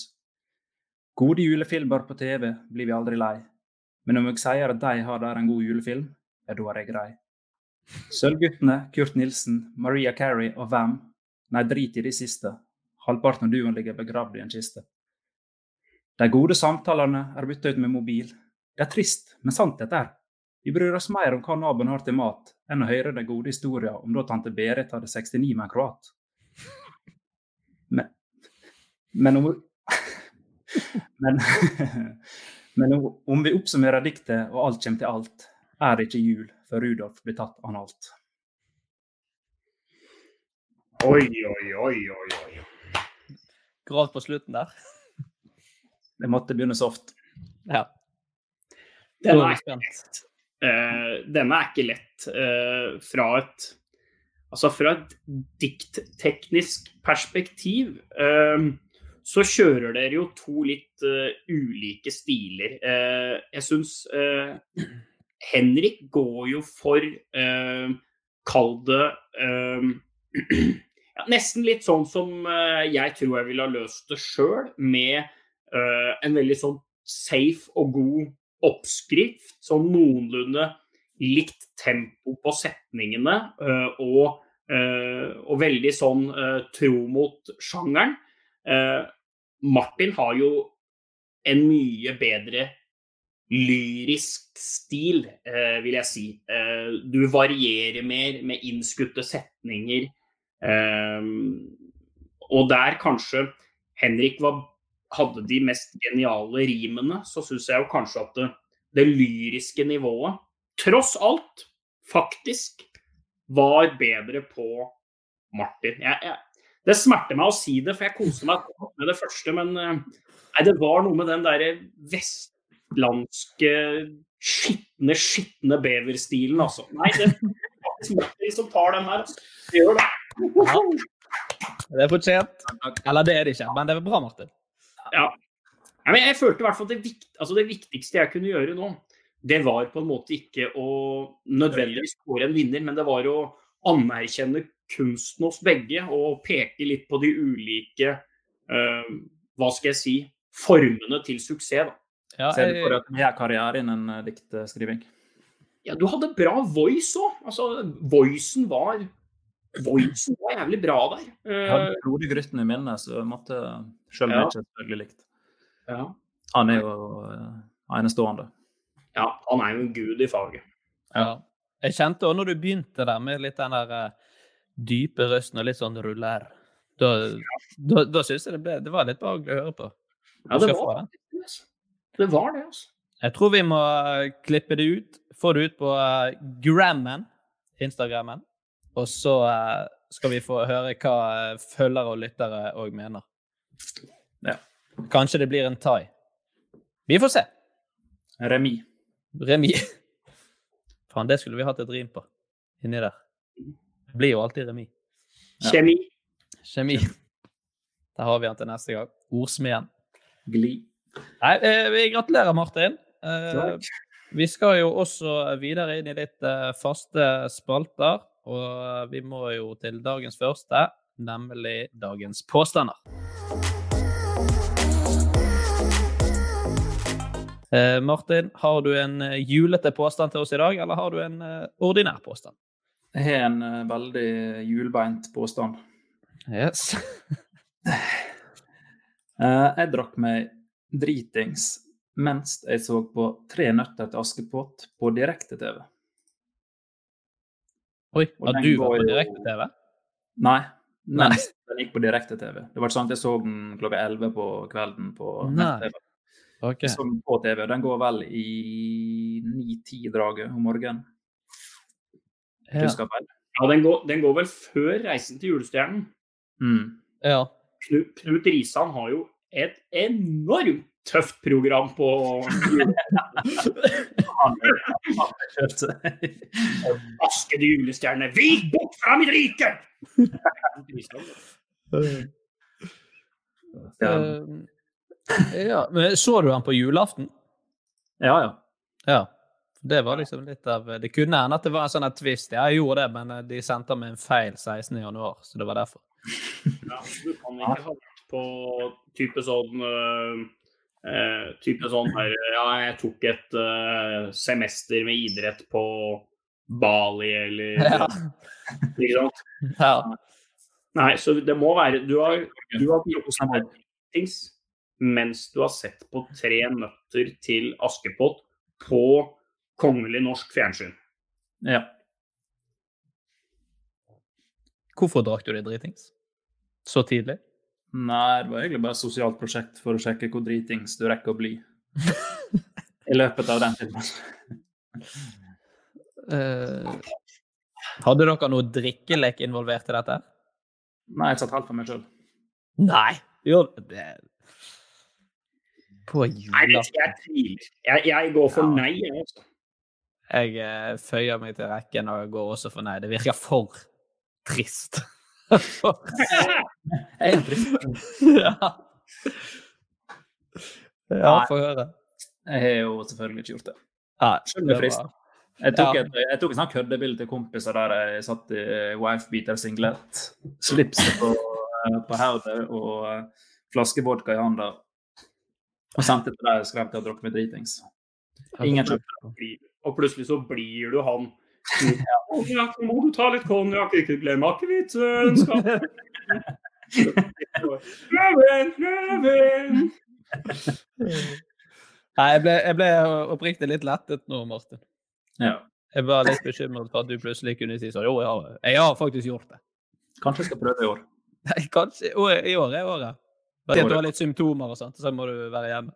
Speaker 2: Gode julefilmer på TV blir vi aldri lei, men om jeg sier at de har der en god julefilm, ja, da er jeg grei. Sølvguttene, Kurt Nilsen, Maria Carey og Vam, nei, drit i de siste. Halvparten av duoen ligger begravd i en kiste. De gode samtalene er bytta ut med mobil. Det er trist, men sant dette er. Vi bryr oss mer om hva naboen har til mat, enn å høre den gode historien om da tante Berit hadde 69 med en kroat. Men, men om men, men om vi oppsummerer diktet og alt kommer til alt, er det ikke jul før Rudolf blir tatt analt.
Speaker 4: Oi, oi, oi, oi. oi.
Speaker 3: Grovt på slutten der.
Speaker 2: Det måtte begynne soft.
Speaker 3: Ja. Denne er ikke lett.
Speaker 4: Eh, denne er ikke lett eh, fra et Altså fra et diktteknisk perspektiv eh, så kjører dere jo to litt ulike stiler. Eh, jeg syns eh, Henrik går jo for uh, Kall det ja, Nesten litt sånn som jeg tror jeg ville ha løst det sjøl, med en veldig sånn safe og god oppskrift. Sånn noenlunde likt tempo på setningene, eh, og, eh, og veldig sånn eh, tro mot sjangeren. Eh, Martin har jo en mye bedre lyrisk stil, eh, vil jeg si. Eh, du varierer mer med innskutte setninger. Eh, og der kanskje Henrik var, hadde de mest geniale rimene, så syns jeg jo kanskje at det, det lyriske nivået, tross alt, faktisk var bedre på Martin. Jeg, jeg, det smerter meg å si det, for jeg koser meg med det første, men eh, nei, det var noe med den derre vestlandske skitne, skitne beverstilen, altså. Nei, det er faktisk Martin som tar den her. Det gjør det.
Speaker 3: Det er fortjent. Eller det er det ikke, men det er bra, Martin.
Speaker 4: Ja. ja men jeg følte i hvert fall at det, vikt, altså det viktigste jeg kunne gjøre nå, det var på en måte ikke å nødvendigvis kåre en vinner, men det var å anerkjenne kunsten hos begge og peke litt på de ulike uh, hva skal jeg si formene til suksess. da.
Speaker 3: Ja,
Speaker 2: Ser du for deg at det har karriere innen eh, diktskriving?
Speaker 4: Ja, du hadde bra voice òg. Altså, voicen var Voicen var jævlig bra der.
Speaker 2: Jeg hadde
Speaker 4: blodig
Speaker 2: Frode Grytten i minnet, så jeg måtte sjøl om
Speaker 4: Ja.
Speaker 2: ikke selvfølgelig likt.
Speaker 4: ja.
Speaker 2: Han er jo eh, enestående.
Speaker 4: ja, han er jo en gud i faget.
Speaker 3: Ja. Jeg kjente òg når du begynte der med litt den der eh, dype røsten og litt sånn ruller Da, da, da syns jeg det, ble, det var litt behagelig å høre på.
Speaker 4: Ja, det var det. Det var det, altså.
Speaker 3: Jeg tror vi må eh, klippe det ut, få det ut på eh, Grammen, Instagrammen. Og så eh, skal vi få høre hva eh, følgere og lyttere òg mener.
Speaker 2: Ja.
Speaker 3: Kanskje det blir en thai. Vi får se.
Speaker 2: Remis.
Speaker 3: Remis. Faen, det skulle vi hatt et rim på inni der. Det blir jo alltid remis.
Speaker 2: Ja.
Speaker 4: Kjemi.
Speaker 3: Kjemi. Der har vi han til neste gang. Ordsmeden.
Speaker 2: Gli.
Speaker 3: Nei, eh, vi gratulerer, Martin. Eh,
Speaker 2: Takk.
Speaker 3: vi skal jo også videre inn i litt faste spalter. Og vi må jo til dagens første, nemlig dagens påstander. Eh, Martin, har du en eh, julete påstand til oss i dag, eller har du en eh, ordinær påstand?
Speaker 2: Jeg har en eh, veldig hjulbeint påstand.
Speaker 3: Yes.
Speaker 2: Eh, jeg drakk meg dritings mens jeg så på Tre nøtter til Askepott på direkte-TV.
Speaker 3: Oi,
Speaker 2: Og
Speaker 3: du var på direkte-TV?
Speaker 2: Nei, mens den gikk på direkte-TV. Det var sånn at jeg så den klokka 11 på kvelden på nett-TV.
Speaker 3: Okay.
Speaker 2: Jeg så den på TV. Den går vel i 9-10-draget om morgenen.
Speaker 3: Ja.
Speaker 4: Ja, den går, den går vel før Reisen til julestjernen.
Speaker 2: Mm.
Speaker 3: ja.
Speaker 4: Knut, Knut Risan har jo et enormt tøft program på Aske de julestjerne, vik bort fra mitt rike!
Speaker 2: Ja.
Speaker 3: Eh. Men så du han på julaften?
Speaker 2: ja, ja.
Speaker 3: Ja. Det var liksom litt av Det kunne hende at det var en sånn twist. Ja, jeg gjorde det, men eh, de sendte meg en feil 16. januar, så det var derfor.
Speaker 4: Ja, du kan ikke ha vært på type sånn øh, øh, Type sånn her Ja, jeg tok et uh, semester med idrett på Bali, eller
Speaker 3: Ja.
Speaker 4: Ikke sant?
Speaker 3: ja.
Speaker 4: Nei, så det må være Du har, du har gjort things mens du har sett på Tre nøtter til Askepott på kongelig norsk fjernsyn.
Speaker 2: ja.
Speaker 3: Hvorfor drakk du det dritings? Så tidlig?
Speaker 2: Nei, det var egentlig bare et sosialt prosjekt for å sjekke hvor dritings du rekker å bli i løpet av den filmen.
Speaker 3: uh, hadde dere noe drikkelek involvert i dette?
Speaker 2: Nei, jeg satt halvt for meg sjøl.
Speaker 3: Nei, gjør det På julaften.
Speaker 4: jeg tviler. Jeg, jeg går for
Speaker 3: Ja.
Speaker 4: nei. Jeg, altså.
Speaker 3: Jeg uh, føyer meg til rekken og går også for nei. Det virker for trist.
Speaker 2: Jeg er
Speaker 3: ja. ja, få høre.
Speaker 2: Jeg har jo selvfølgelig ikke gjort det. Selv er
Speaker 3: det
Speaker 2: Jeg tok, et, jeg tok en sånn køddebilde til kompiser der jeg satt i wifebeater-singlet, slipset på, eh, på hodet og eh, flaske vodka i hånda, Og sendte til deg og skrev til hadde drukket meg dritings. Ingen kjøpte det.
Speaker 4: Og plutselig så blir du han. Konjakk, nå må du ta litt konjakk, ikke glem akevitten. «Løven, løven!»
Speaker 3: Nei, jeg ble, jeg ble oppriktig litt lettet nå, Martin.
Speaker 2: Ja.
Speaker 3: Jeg var litt bekymret for at du plutselig kunne si sånn Jo, jeg har, jeg har faktisk gjort det.
Speaker 2: Kanskje jeg skal prøve i år.
Speaker 3: Nei, kanskje I år er året. Bare
Speaker 2: Det
Speaker 3: at du har litt symptomer og sånt, så må du være hjemme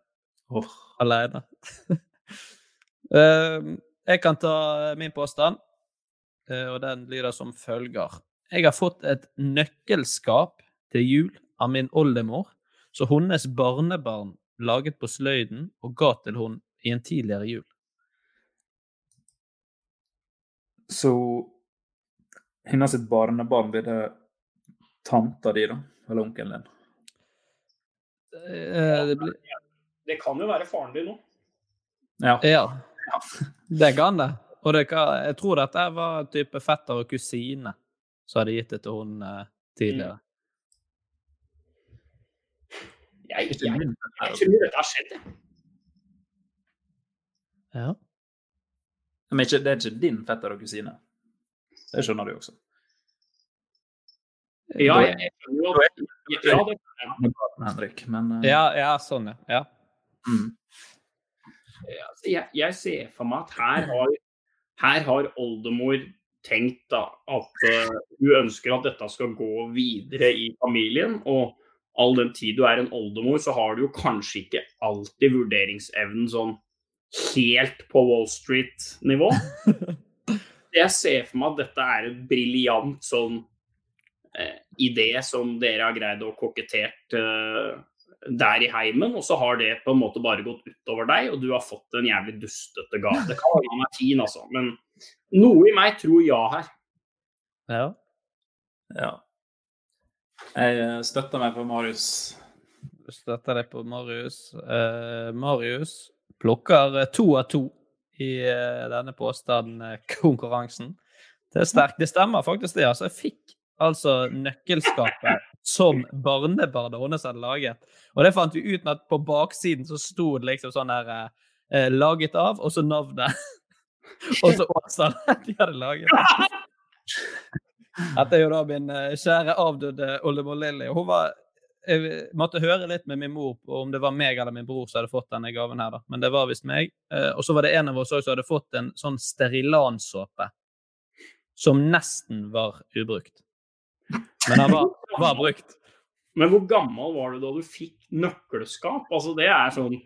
Speaker 2: Åh,
Speaker 3: alene. Eh, jeg kan ta min påstand, eh, og den lyder som følger. Jeg har fått et nøkkelskap til jul av min oldemor, så hennes barnebarn laget på sløyden og ga til hun i en tidligere jul.
Speaker 2: Så hennes barnebarn blir det tanta di, da? Eller onkelen din?
Speaker 3: Det, det blir
Speaker 4: Det kan jo være faren din nå.
Speaker 2: Ja.
Speaker 3: Ja, det kan det. Og det kan, jeg tror dette var type fetter og kusine som hadde gitt det til hun uh, tidligere.
Speaker 4: Jeg, jeg,
Speaker 2: jeg,
Speaker 4: jeg tror dette har skjedd. jeg.
Speaker 3: Ja.
Speaker 2: Men ikke, det er ikke din fetter og kusine. Det skjønner du også.
Speaker 4: Ja, jeg, jeg skjønner jo ja, kan jeg.
Speaker 2: Henrik, men eh,
Speaker 3: Ja, ja, sånn, ja. ja.
Speaker 2: mm.
Speaker 4: Jeg, jeg ser for meg at her har, her har oldemor tenkt da, at uh, hun ønsker at dette skal gå videre i familien. Og all den tid du er en oldemor, så har du jo kanskje ikke alltid vurderingsevnen sånn helt på Wall Street-nivå. Jeg ser for meg at dette er en briljant sånn eh, idé som dere har greid å kokettere eh, der i heimen, og så har det på en måte bare gått utover deg, og du har fått en jævlig dustete gave. Det kan være han er fin, altså, men noe i meg tror ja her.
Speaker 3: ja.
Speaker 2: ja. Jeg eh, støtter meg på Marius.
Speaker 3: Støtter deg på Marius. Uh, Marius plukker eh, to av to i uh, denne påstanden-konkurransen. Det er sterkt. Det stemmer faktisk, det. altså. Jeg fikk altså nøkkelskapet som barnebarnet hennes hadde laget. Og det fant vi ut med at på baksiden så sto det liksom sånn der eh, Laget av, og så navnet. og så årstallet de hadde laget. Dette er jo da min eh, kjære avdøde oldemor Lilly. Hun var måtte høre litt med min mor på om det var meg eller min bror som hadde fått denne gaven her, da. Men det var visst meg. Eh, og så var det en av oss som hadde fått en sånn Sterilan-såpe som nesten var ubrukt. Men den var, var brukt.
Speaker 4: Men hvor gammel var du da du fikk nøkkelskap? Altså, det er sånn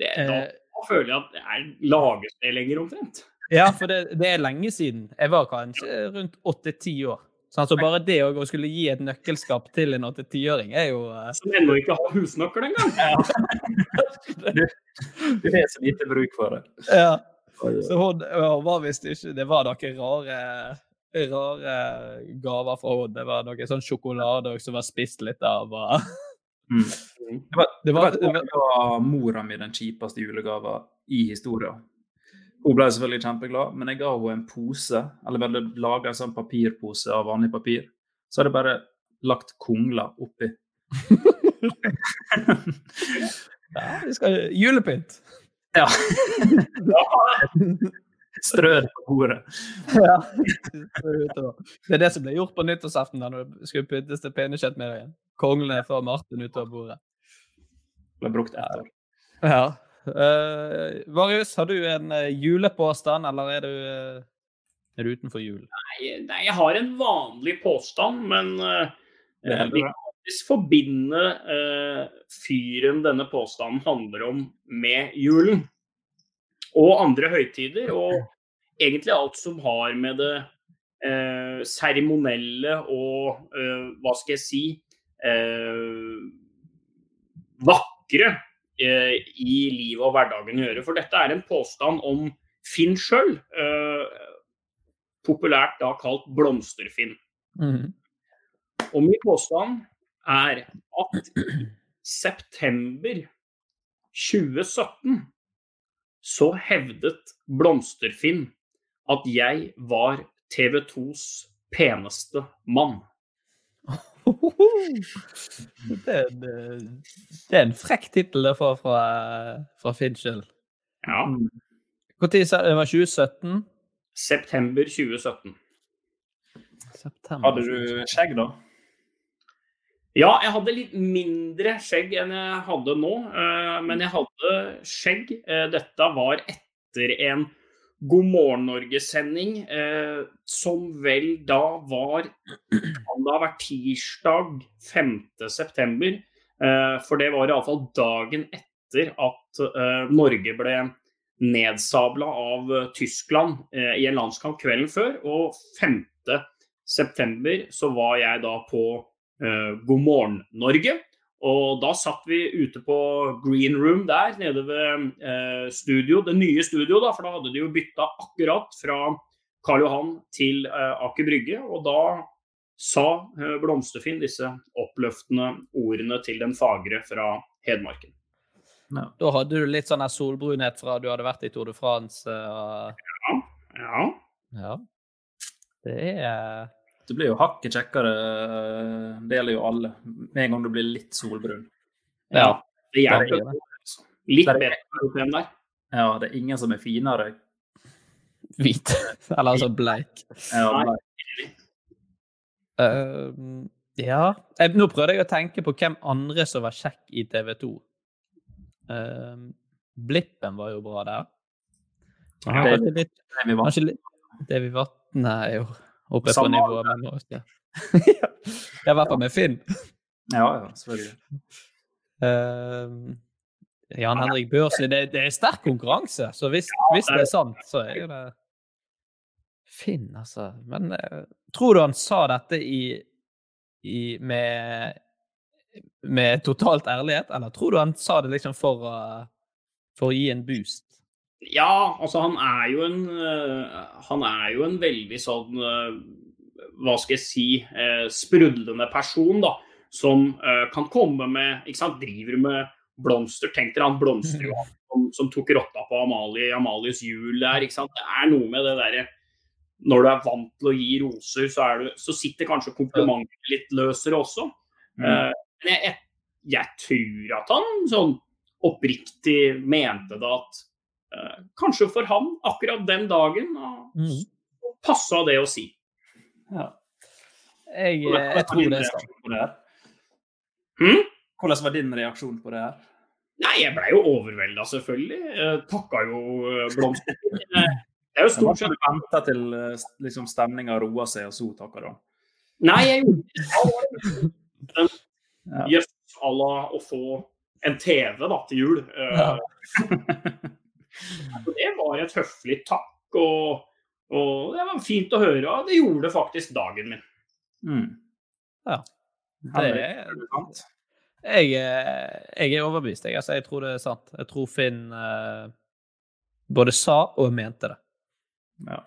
Speaker 4: det, Da
Speaker 3: Eh,
Speaker 4: føler jeg at det er lages det lenger, omtrent.
Speaker 3: ja, for det, det er lenge siden. Jeg var kanskje rundt åtte-ti år. Så så bare det å skulle gi et nøkkelskap til en 8-10-åring er jo uh...
Speaker 4: Som ennå ikke har husnøkkel engang.
Speaker 2: Du vet så lite bruk for det.
Speaker 3: Ja. Så hun hun var visst ikke Det var noen rare, rare gaver fra henne. Det var noe sånn sjokolade også som var spist litt av. Og...
Speaker 2: Mm. Det var,
Speaker 3: Det var,
Speaker 2: det var, det var mora mi den kjipeste julegava i historien. Hun ble selvfølgelig kjempeglad, men jeg ga henne en pose, eller vel laga en sånn papirpose av vanlig papir. Så hadde jeg bare lagt kongler oppi.
Speaker 3: ja, vi skal Julepynt!
Speaker 2: Ja. Strø det på bordet.
Speaker 3: Ja. Det er det som ble gjort på nyttårsaften da når det skulle pyntes til pinnekjøttmiddagen. Konglene fra Martin utover bordet.
Speaker 2: Ble brukt ett år.
Speaker 3: Ja. Uh, Varius, har du en eh, julepåstand, eller er du, eh, er du utenfor jul?
Speaker 4: Nei, nei, jeg har en vanlig påstand, men uh,
Speaker 2: Det
Speaker 4: vi kan faktisk forbinde eh, fyren denne påstanden handler om, med julen. Og andre høytider, og egentlig alt som har med det eh, seremonielle og eh, hva skal jeg si eh, vakre eh, i livet og hverdagen å gjøre. For dette er en påstand om Finn sjøl, eh, populært da kalt Blomsterfinn.
Speaker 3: Mm.
Speaker 4: Og min påstand er at september 2017 så hevdet Blomsterfinn at jeg var TV 2s peneste mann.
Speaker 3: Det er en, det er en frekk tittel det får fra, fra Finn sjøl.
Speaker 4: Ja.
Speaker 3: Når sa det? var 2017?
Speaker 4: September 2017.
Speaker 3: September.
Speaker 2: Hadde du skjegg, da?
Speaker 4: Ja, jeg hadde litt mindre skjegg enn jeg hadde nå. eh, Men jeg hadde skjegg. Eh, Dette var etter en God morgen Norge-sending, eh, som vel da var Kan det ha vært tirsdag 5.9. Eh, for det var iallfall dagen etter at Norge ble nedsabla av Tyskland i en landskamp kvelden før. Og 5.9. så var jeg da på God morgen Norge. Og da satt vi ute på green room der, nede ved eh, studio, det nye studio, da, for da hadde de jo bytta akkurat fra Karl Johan til eh, Aker Brygge. Og da sa eh, Blomsterfinn disse oppløftende ordene til den fagre fra Hedmarken.
Speaker 3: Da hadde du litt sånn solbrunhet fra du hadde vært i Tour de France. eh,
Speaker 4: Ja. ja.
Speaker 3: ja. Det er
Speaker 2: Du blir jo hakket kjekkere. eh, Det gjelder jo alle. Med en gang du blir litt solbrun.
Speaker 3: Ja.
Speaker 4: Det gjør
Speaker 2: Det
Speaker 4: Litt
Speaker 2: det
Speaker 4: bedre der.
Speaker 2: Ja, det er ingen som er finere.
Speaker 3: hvit. Eller altså bleik.
Speaker 2: Ja,
Speaker 4: Nei.
Speaker 3: Eh, ja jeg, Nå prøvde jeg å tenke på hvem andre som var kjekk i TV 2. Blippen var jo bra der.
Speaker 2: Ja,
Speaker 3: Kanskje
Speaker 2: det-
Speaker 3: litt,
Speaker 2: Det
Speaker 3: kanskje litt Davy Vatne er jo oppe på
Speaker 2: Samme
Speaker 3: nivå
Speaker 2: alder.
Speaker 3: med oss. Ja. ja, i hvert fall med Finn.
Speaker 2: Ja, ja, selvfølgelig.
Speaker 3: Uh, Jan Henrik Børsli, det, det er sterk konkurranse. Så hvis, hvis det er sant, så er jo det Finn, altså. Men uh, tror du han sa dette i, i med, med totalt ærlighet, eller tror du han sa det liksom for, uh, for å gi en boost?
Speaker 4: Ja, altså han er jo en øh, Han er jo en veldig sånn øh, Hva skal jeg si eh, sprudlende person, da. Som kan komme med ikke sant, Driver med blomster. Tenk dere han blomster jo som, som tok rotta på Amalie, Amalies jul der. ikke sant? Det er noe med det derre Når du er vant til å gi roser, så, er du, så sitter kanskje komplimentet litt løsere også.
Speaker 2: Mm.
Speaker 4: Eh, men jeg, jeg, jeg tror at han sånn oppriktig mente det at eh, kanskje for han akkurat den dagen uh, passa det å si.
Speaker 2: Ja.
Speaker 3: Jeg, jeg
Speaker 2: var
Speaker 3: tror det er
Speaker 2: hmm?
Speaker 4: Hm?
Speaker 2: Hvordan var din reaksjon på det her?
Speaker 4: Nei, jeg blei jo overvelda, selvfølgelig. Jeg takka jo eh, blomster. Eh, Det er jo stort sett
Speaker 2: venta til eh, liksom, stemninga roa seg, og så takka du?
Speaker 4: Nei, jeg gjorde ikke det.
Speaker 2: Ja.
Speaker 4: Jøss à la å få en TV da, til jul. Eh, det var et høflig takk, og, og det var fint å høre. Og det gjorde faktisk dagen min.
Speaker 2: Mm.
Speaker 3: Ja. Det er-
Speaker 2: sant?
Speaker 3: Jeg, er- jeg er overbevist. Jeg, altså, jeg tror det er sant. Jeg tror Finn eh, både sa og mente det.
Speaker 2: Ja.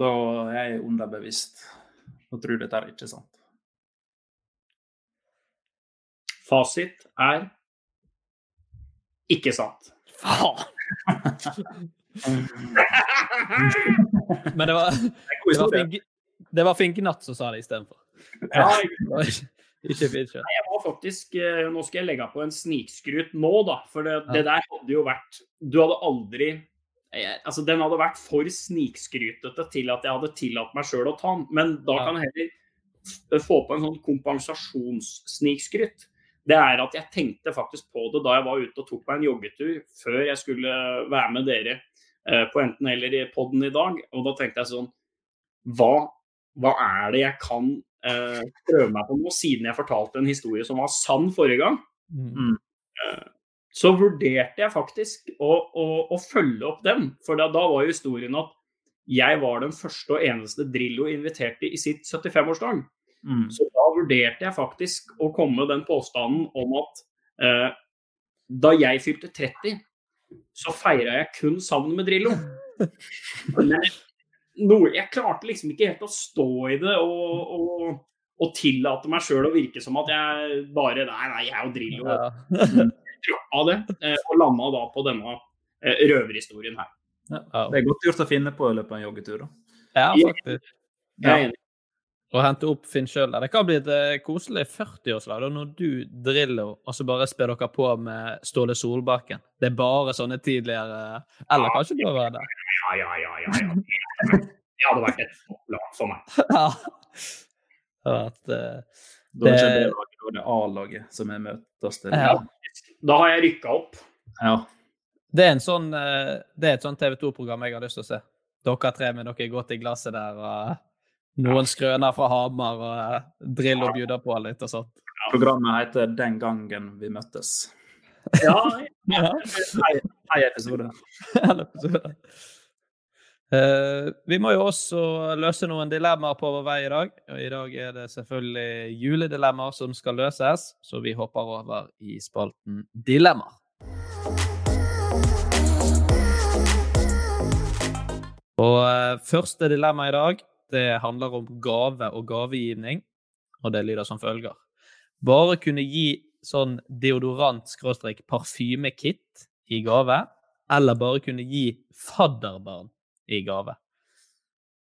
Speaker 2: Da er jeg underbevisst og tror dette er ikke sant.
Speaker 4: Fasit er ikke sant.
Speaker 3: Men det var, det var, Fink, det var Finkenatt som sa det istedenfor.
Speaker 4: Ja,
Speaker 3: Det ikke, Finn.
Speaker 4: Nei, jeg var faktisk, eh, Nå skal jeg legge på en snikskryt nå, da. For det, det der hadde jo vært Du hadde aldri eh, Altså, Den hadde vært for snikskrytete til at jeg hadde tillatt meg sjøl å ta den. Men da kan jeg heller få på en sånn kompensasjonssnikskryt. Det er at jeg tenkte faktisk på det da jeg var ute og tok meg en joggetur før jeg skulle være med dere eh, på enten eller i podden i dag. Og da tenkte jeg sånn Hva, hva er det jeg kan eh, prøve meg på nå, siden jeg fortalte en historie som var sann forrige gang?
Speaker 3: Mm.
Speaker 4: Eh, så vurderte jeg faktisk å, å, å følge opp den. For da, da var jo historien at jeg var den første og eneste Drillo inviterte i sitt 75-årsdag.
Speaker 2: Mm.
Speaker 4: Så da vurderte jeg faktisk å komme den påstanden om at eh, da jeg fylte 30, så feira jeg kun sammen med Drillo. Men noe, jeg klarte liksom ikke helt å stå i det og, og, og tillate meg sjøl å virke som at jeg bare Nei, nei, jeg jo Drillo
Speaker 3: Ja.
Speaker 4: droppa det, eh, og landa da på denne eh, røverhistorien her.
Speaker 3: Ja.
Speaker 2: Det er godt gjort å finne på i løpet av en joggetur. da.
Speaker 3: ja, faktisk.
Speaker 4: Jeg er enig.
Speaker 3: Å hente opp Finn sjøl. Det kan bli et eh, koselig 40-årslag da, når du driller, og så bare spiller dere på med Ståle Solbakken. Det er bare sånne tidligere Eller kanskje det var det.
Speaker 4: Ja, ja, ja, ja, ja. Det hadde vært et topplag for meg.
Speaker 3: Ja. Det uh, vært, eh,
Speaker 2: Da er det
Speaker 3: Det-
Speaker 2: er det A-laget som er møtes til.
Speaker 3: Ja.
Speaker 4: Da har jeg rykka opp.
Speaker 2: Ja.
Speaker 3: Det er, en sånn, eh, det er et sånn TV 2-program jeg har lyst til å se. Dere tre med dere godt i glasset der, og noen skrøner fra Hamar, og eh, drill og bjuder på litt og sånt.
Speaker 2: Programmet heter 'Den gangen vi møttes'.
Speaker 4: Ja,
Speaker 3: Ja.
Speaker 2: Hei, episode.
Speaker 3: Alle episode. Uh, vi må jo også løse noen dilemmaer på vår vei i dag. Og I dag er det selvfølgelig juledilemmaer som skal løses, så vi hopper over i spalten Dilemmaer. Og uh, første dilemma i dag det handler om gave og gavegivning, og det lyder som følger. Bare kunne gi sånn deodorant-parfymekit i gave, eller bare kunne gi fadderbarn i gave.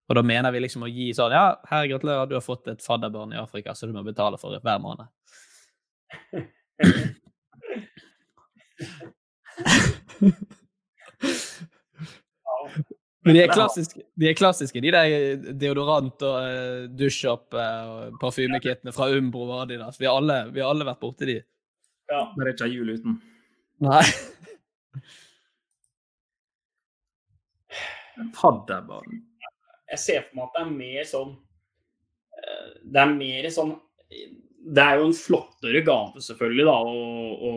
Speaker 3: Og da mener vi liksom å gi sånn Ja, her, gratulerer, du har fått et fadderbarn i Afrika, så du må betale for det hver måned. Men de er klassiske, de, er klassiske, de der deodorant- og uh, dusjopp og parfymekittene fra Umbro og Adidas. Vi har alle, vi har alle vært borti de.
Speaker 4: ja.
Speaker 2: Men det er ikke jul uten.
Speaker 3: Nei.
Speaker 2: Fadderbarn.
Speaker 4: Jeg ser for meg at det er mer sånn eh, Det er mer sånn Det er jo en flottere gave, selvfølgelig, da, å, å,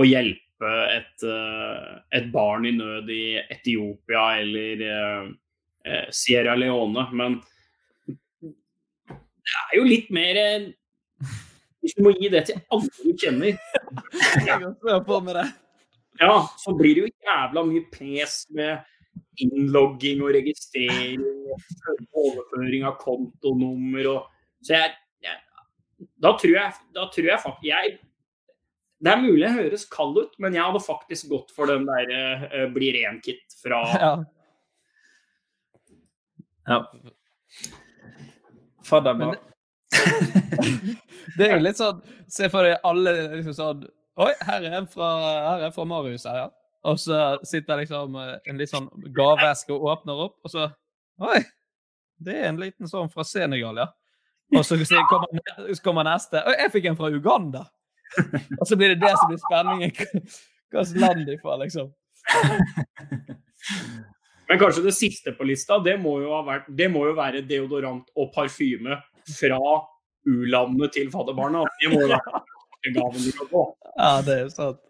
Speaker 4: å hjelpe et, eh, et barn i nød i Etiopia eller eh, eh, Sierra Leone, men det er jo litt mer eh, Hvis du må gi det til alle du kjenner, ja, så blir det jo jævla mye pes med innlogging og registrering og overføring av kontonummer og Så jeg, jeg da, tror jeg, da tror jeg faktisk jeg, Det er mulig jeg høres kald ut, men jeg hadde faktisk gått for den der uh, bli ren-kit fra
Speaker 3: Ja.
Speaker 2: Ja. Fadderbarn.
Speaker 3: Det er jo litt sånn Se for deg alle liksom sånn Oi, her er en fra, her er en fra Marius her, ja. Og så sitter liksom eh, en litt sånn gaveeske og åpner opp, og så Oi, det er en liten sånn fra Senegal, ja. Og så kommer, så kommer neste. Oi, jeg fikk en fra Uganda. Og så blir det det som blir spenningen. Hvilket land de får, liksom.
Speaker 4: Men kanskje det siste på lista, det må jo, ha vært, det må jo være deodorant og parfyme fra u-landene til fadderbarna. Det må jo være gaven de kan få.
Speaker 3: Ja, det er sant.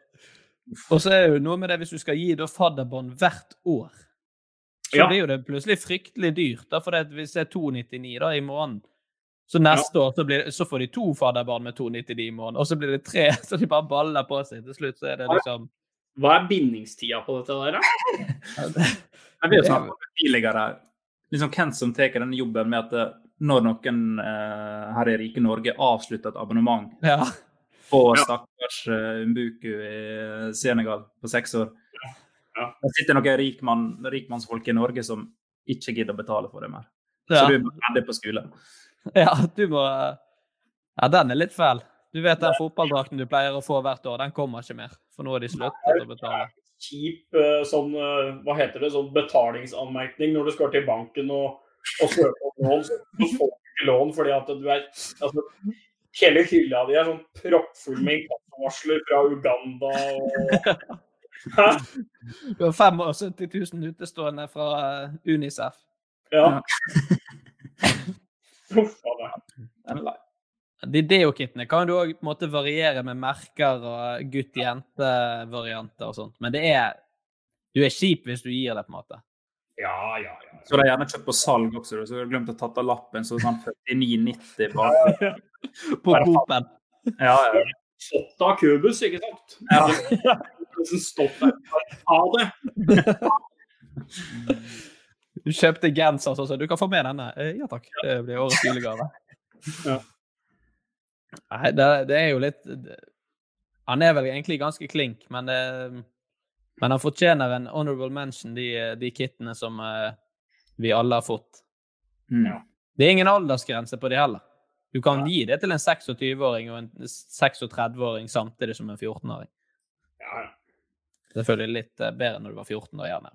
Speaker 3: Og så er det jo noe med det hvis du skal gi fadderbarn fadderbånd hvert år, så
Speaker 4: Ja.
Speaker 3: blir jo det plutselig fryktelig dyrt. da, For hvis det er 299 da i måneden, så neste år så, blir, så får de to fadderbarn med 299 i måneden, og så blir det tre, så de bare baller på seg. Til slutt så er det liksom
Speaker 4: Hva er bindingstida på dette der, da?
Speaker 2: Jeg vil jo det tidligere liksom hvem som tar denne jobben med at eh, når noen eh, her i rike Norge avslutter et abonnement
Speaker 3: Ja.
Speaker 2: på stakkars uh, Mbuku i Senegal på seks år
Speaker 4: Ja.
Speaker 2: Det sitter noen rikmann, rikmannsfolk i Norge som ikke gidder å betale for det mer.
Speaker 3: Ja.
Speaker 2: Så du er ferdig på skolen.
Speaker 3: ja, du må Ja, den er litt fæl. Du vet den fotballdrakten du pleier å få hvert år, den kommer ikke mer. For nå har de sluttet å betale.
Speaker 4: Kjip eh, sånn, eh, hva heter det, sånn betalingsanmerkning når du skal til banken og, og søke om lån. Så får du ikke lån fordi at du er altså, Hele hylla di er sånn proppfull med inkassovarsler fra Uganda og Hæ?
Speaker 3: Du har 75 000 utestående fra eh, Unicef.
Speaker 4: Ja. Uff a meg.
Speaker 2: Den er lei.
Speaker 3: De kittene. kan du òg variere med merker og gutt-jente-varianter og sånt. Men det er Du er kjip hvis du gir det, på en måte.
Speaker 4: Ja, ja, ja.
Speaker 2: Så det er gjerne kjøpt på salg også, så har du glemt å tatt av lappen. Så sånn 49,90 bare.
Speaker 3: På Coop-en.
Speaker 2: Ja, ja.
Speaker 4: Fått av Kubus, ikke sant?
Speaker 2: Ja.
Speaker 4: Stopp der. Ha det.
Speaker 3: Du kjøpte genser og sa du kan få med denne. Eh, Ja takk, det blir årets julegave.
Speaker 4: Ja.
Speaker 3: Nei, det, det er jo litt det- Han er vel egentlig ganske klink, men, det, men han fortjener en honorable mention, de, de kittene som eh, vi alle har fått.
Speaker 2: Ja.
Speaker 3: Det er ingen aldersgrense på de heller. Du kan gi det til en 26-åring og en 36-åring samtidig som en 14-åring.
Speaker 4: Ja, ja.
Speaker 3: Selvfølgelig litt eh, bedre når du var 14 år, gjerne.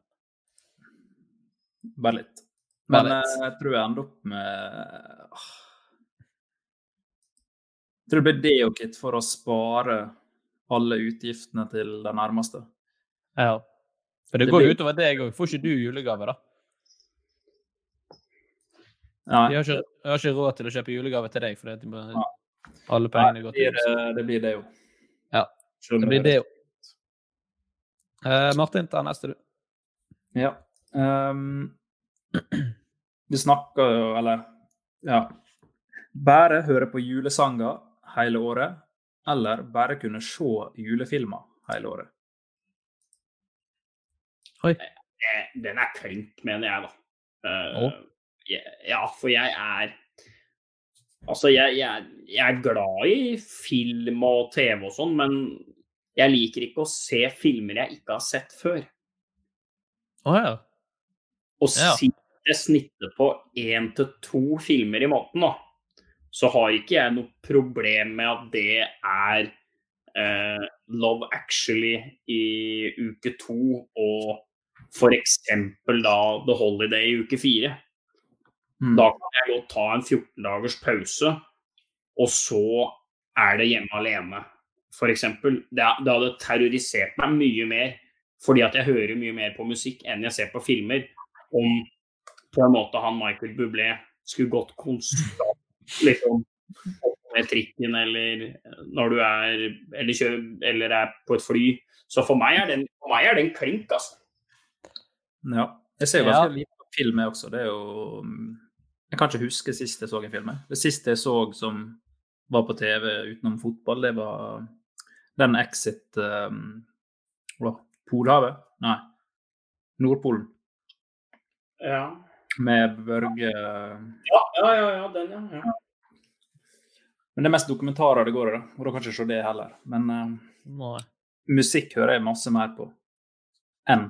Speaker 2: Bare litt. Men
Speaker 3: Bare litt.
Speaker 2: eh, jeg tror jeg ender opp med. Jeg tror det blir Deo-kit for å spare alle utgiftene til den nærmeste.
Speaker 3: Ja. For det,
Speaker 2: Det
Speaker 3: går jo
Speaker 2: blir-
Speaker 3: utover deg òg. Får ikke du julegave, da?
Speaker 2: Nei,
Speaker 3: Jeg har ikke, har ikke råd til å kjøpe julegave til deg, for det, de
Speaker 2: Ja.
Speaker 3: alle pengene
Speaker 2: det
Speaker 3: går til
Speaker 2: eh, det blir det jo.
Speaker 3: Ja, Det blir det jo. Eh, Martin, ta neste, du.
Speaker 2: Ja. Ehm, vi snakker jo, eller ja Bare høre på julesanger hele året, eller bare kunne se julefilmer hele året.
Speaker 3: Oi.
Speaker 4: Eh, Den er klink, mener jeg, da.
Speaker 3: Uh,
Speaker 4: oh. Ja, for jeg er Altså, jeg, jeg, jeg er glad i film og TV og sånn, men jeg liker ikke å se filmer jeg ikke har sett før.
Speaker 3: Å ja.
Speaker 4: Og
Speaker 3: Ja.
Speaker 4: siden jeg snitter på én til to filmer i måneden, da, så har ikke jeg noe problem med at det er eh, Love Actually i uke to og f.eks. da The Holiday i uke fire.
Speaker 2: Mm.
Speaker 4: Da kan jeg godt ta en 14 dagers pause, og så er det hjemme alene, f.eks. Det, det hadde terrorisert meg mye mer, fordi at jeg hører mye mer på musikk enn jeg ser på filmer, om på en måte han Michael Bublé skulle gått konstant liksom opp med trikken eller når du er eller, kjører, eller er på et fly. Så for meg er den, for meg er den klink, altså.
Speaker 2: Ja. Jeg ser jo
Speaker 3: Ja.
Speaker 2: ganske lite på film, jeg også. Det er jo mm, Jeg kan ikke huske sist jeg så en film. Det siste jeg så som var på TV utenom fotball, det var den Exit um. Polhavet? Nei. Nordpolen.
Speaker 4: Ja,
Speaker 2: Med Børge
Speaker 4: ja, ja, ja, ja den, ja. ja.
Speaker 2: Men det er mest dokumentarer det går i, da. Og da kan jeg ikke se det heller. Men
Speaker 3: uh,
Speaker 2: musikk hører jeg masse mer på enn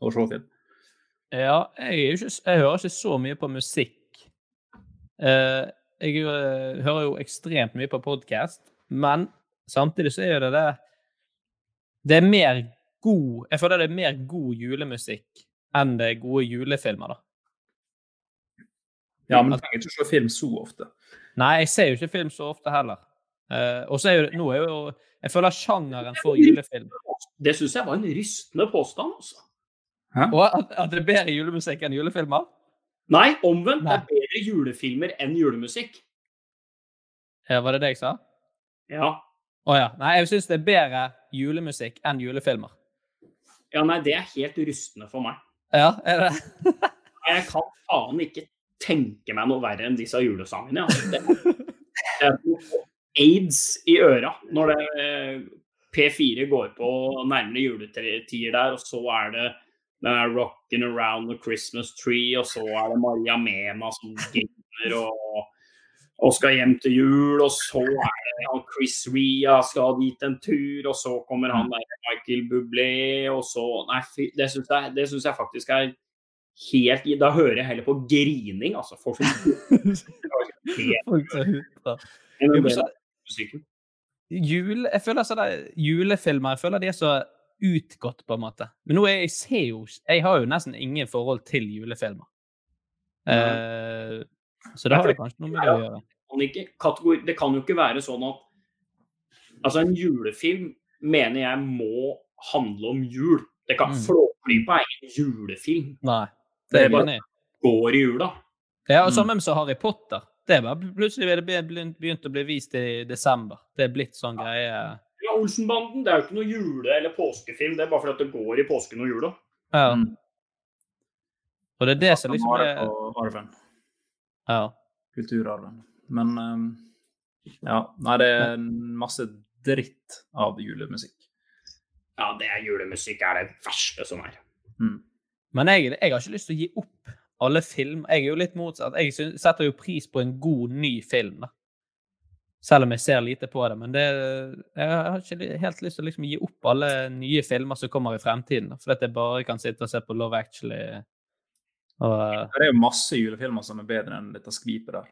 Speaker 2: å se film.
Speaker 3: Ja, jeg, er ikke, jeg hører ikke så mye på musikk. Uh, jeg uh, hører jo ekstremt mye på podkast, men samtidig så er jo det det Det er mer god Jeg føler det er mer god julemusikk enn det er gode julefilmer, da.
Speaker 2: Ja, men du trenger ikke se film så ofte.
Speaker 3: Nei, jeg ser jo ikke film så ofte heller. Uh, og så er jo nå er jo Jeg føler sjangeren for julefilm
Speaker 4: Det syns jeg var en rystende påstand, altså.
Speaker 3: Og at, at det er bedre julemusikk enn julefilmer?
Speaker 4: Nei, omvendt.
Speaker 3: Nei.
Speaker 4: Det er bedre julefilmer enn julemusikk.
Speaker 3: Ja, var det det jeg sa?
Speaker 4: Ja.
Speaker 3: Å ja. Nei, jeg syns det er bedre julemusikk enn julefilmer.
Speaker 4: ja, nei, det er helt rystende for meg.
Speaker 3: Ja, er det
Speaker 4: Jeg kan faen ikke tenke meg noe verre enn disse julesangene. Altså. Det, det aids i øra når det eh, P4 går på nærmere juletider der, og så er det den er 'Rockin' Around the Christmas Tree', og så er det Maria Mena som griner og, og skal hjem til jul, og så er det han Chris Ria skal dit en tur, og så kommer han der Michael Bublé, og så Nei, det syns jeg, det synes jeg faktisk er helt Da hører jeg heller på grining, altså. Folk som
Speaker 3: så-
Speaker 4: musikken.
Speaker 3: Jeg føler sånn det, Julefilmer jeg føler de er så utgått, på en måte. Men nå er jeg ser jo Jeg har jo nesten ingen forhold til julefilmer. Eh, så det har det kanskje noe med det å gjøre.
Speaker 4: kategori, det kan jo ikke være sånn at Altså, en julefilm mener jeg må handle om jul. Det kan
Speaker 3: Mm.
Speaker 4: Flåklypa er ingen julefilm.
Speaker 3: Nei.
Speaker 4: Det
Speaker 3: Det
Speaker 4: er bare-
Speaker 3: enig.
Speaker 4: Går i jula.
Speaker 3: Ja, og
Speaker 2: sammen
Speaker 3: samme som Harry Potter. Det er bare plutselig det be- be- begynt å bli vist i desember. Det er blitt sånn greie.
Speaker 4: Ja, Olsenbanden det er jo ikke noe jule- eller påskefilm. Det er bare fordi at det går i påsken og jula.
Speaker 3: Ja.
Speaker 2: Mm.
Speaker 3: Og det er det som liksom er. Ja.
Speaker 2: Kulturarven. Men um, ja. Nei, det er masse dritt av julemusikk.
Speaker 4: Ja, det er julemusikk er det verste som er.
Speaker 2: Mm.
Speaker 3: Men jeg, jeg har ikke lyst til å gi opp alle film. Jeg er jo litt motsatt. Jeg setter jo pris på en god, ny film, da. Selv om jeg ser lite på det. Men det, jeg har ikke helt lyst til å liksom gi opp alle nye filmer som kommer i fremtiden. For at jeg bare kan sitte og se på Love Actually. Og,
Speaker 2: Det er jo masse julefilmer som er bedre enn dette skvipet der.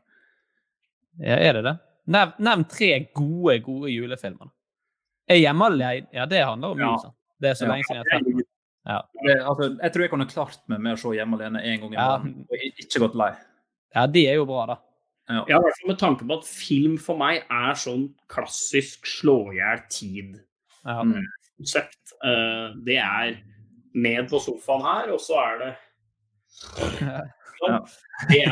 Speaker 3: ja, er det det? Nev, nevn tre gode, gode julefilmer. Er hjemme alene? Ja, det handler om
Speaker 2: Ja.
Speaker 3: jul. Det er så
Speaker 2: Ja.
Speaker 3: lenge siden jeg har sett den. Ja.
Speaker 2: Det, altså, jeg tror jeg kunne klart meg med å se Hjemme alene en gang i
Speaker 3: Ja.
Speaker 2: måneden og ikke gått lei.
Speaker 3: ja, de er jo bra, da.
Speaker 2: Ja.
Speaker 4: Ja, i hvert fall med tanke på at film for meg er sånn klassisk slå i hjel tid.
Speaker 3: Ja.
Speaker 2: Mm.
Speaker 4: Eh, det er ned på sofaen her, og så er det
Speaker 2: Ja.
Speaker 4: det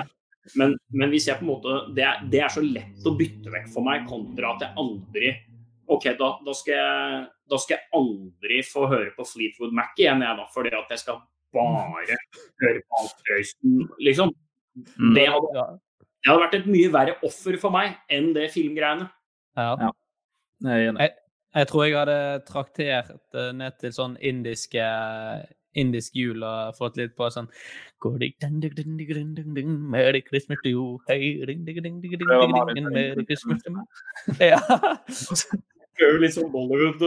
Speaker 4: men, men hvis jeg på en måte det er, det er så lett å bytte vekk for meg, kontra at jeg aldri OK, da, da, skal, jeg, da skal jeg aldri få høre på Fleetwood Mac igjen, jeg, da, fordi at jeg skal bare høre på Alf Røysten, liksom.
Speaker 2: Mm.
Speaker 4: Det hadde, det hadde vært et mye verre offer for meg enn det filmgreiene.
Speaker 3: Ja.
Speaker 2: Ja. Jeg.
Speaker 3: Jeg tror jeg hadde traktert eh, ned til sånn indiske indisk jul og fått litt på sånn Merry Christmas to you, hey ding, ding, ding, ding, ding, ding, ding, Merry. Christmas to me. Ja.
Speaker 4: jo litt sånn Bollywood.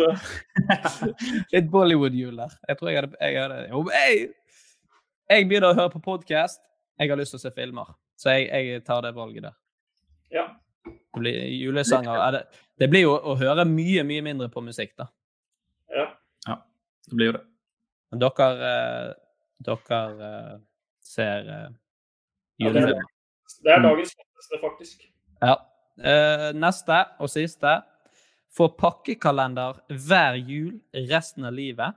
Speaker 3: Litt Bollywood-jul der. Jeg tror jeg hadde, jeg hadde Jo, jeg, jeg begynner å høre på podkast. Jeg har lyst til å se filmer. Så jeg, jeg tar det valget der.
Speaker 4: Ja.
Speaker 3: Det blir julesanger. er Det, det blir jo å høre mye, mye mindre på musikk, da.
Speaker 4: ja.
Speaker 2: Det blir jo det.
Speaker 3: Men dere, eh, dere eh, ser julen.
Speaker 4: Ja, det er- dagens flotteste, faktisk.
Speaker 3: Ja. Eh, neste og siste. Få pakkekalender hver jul resten av livet.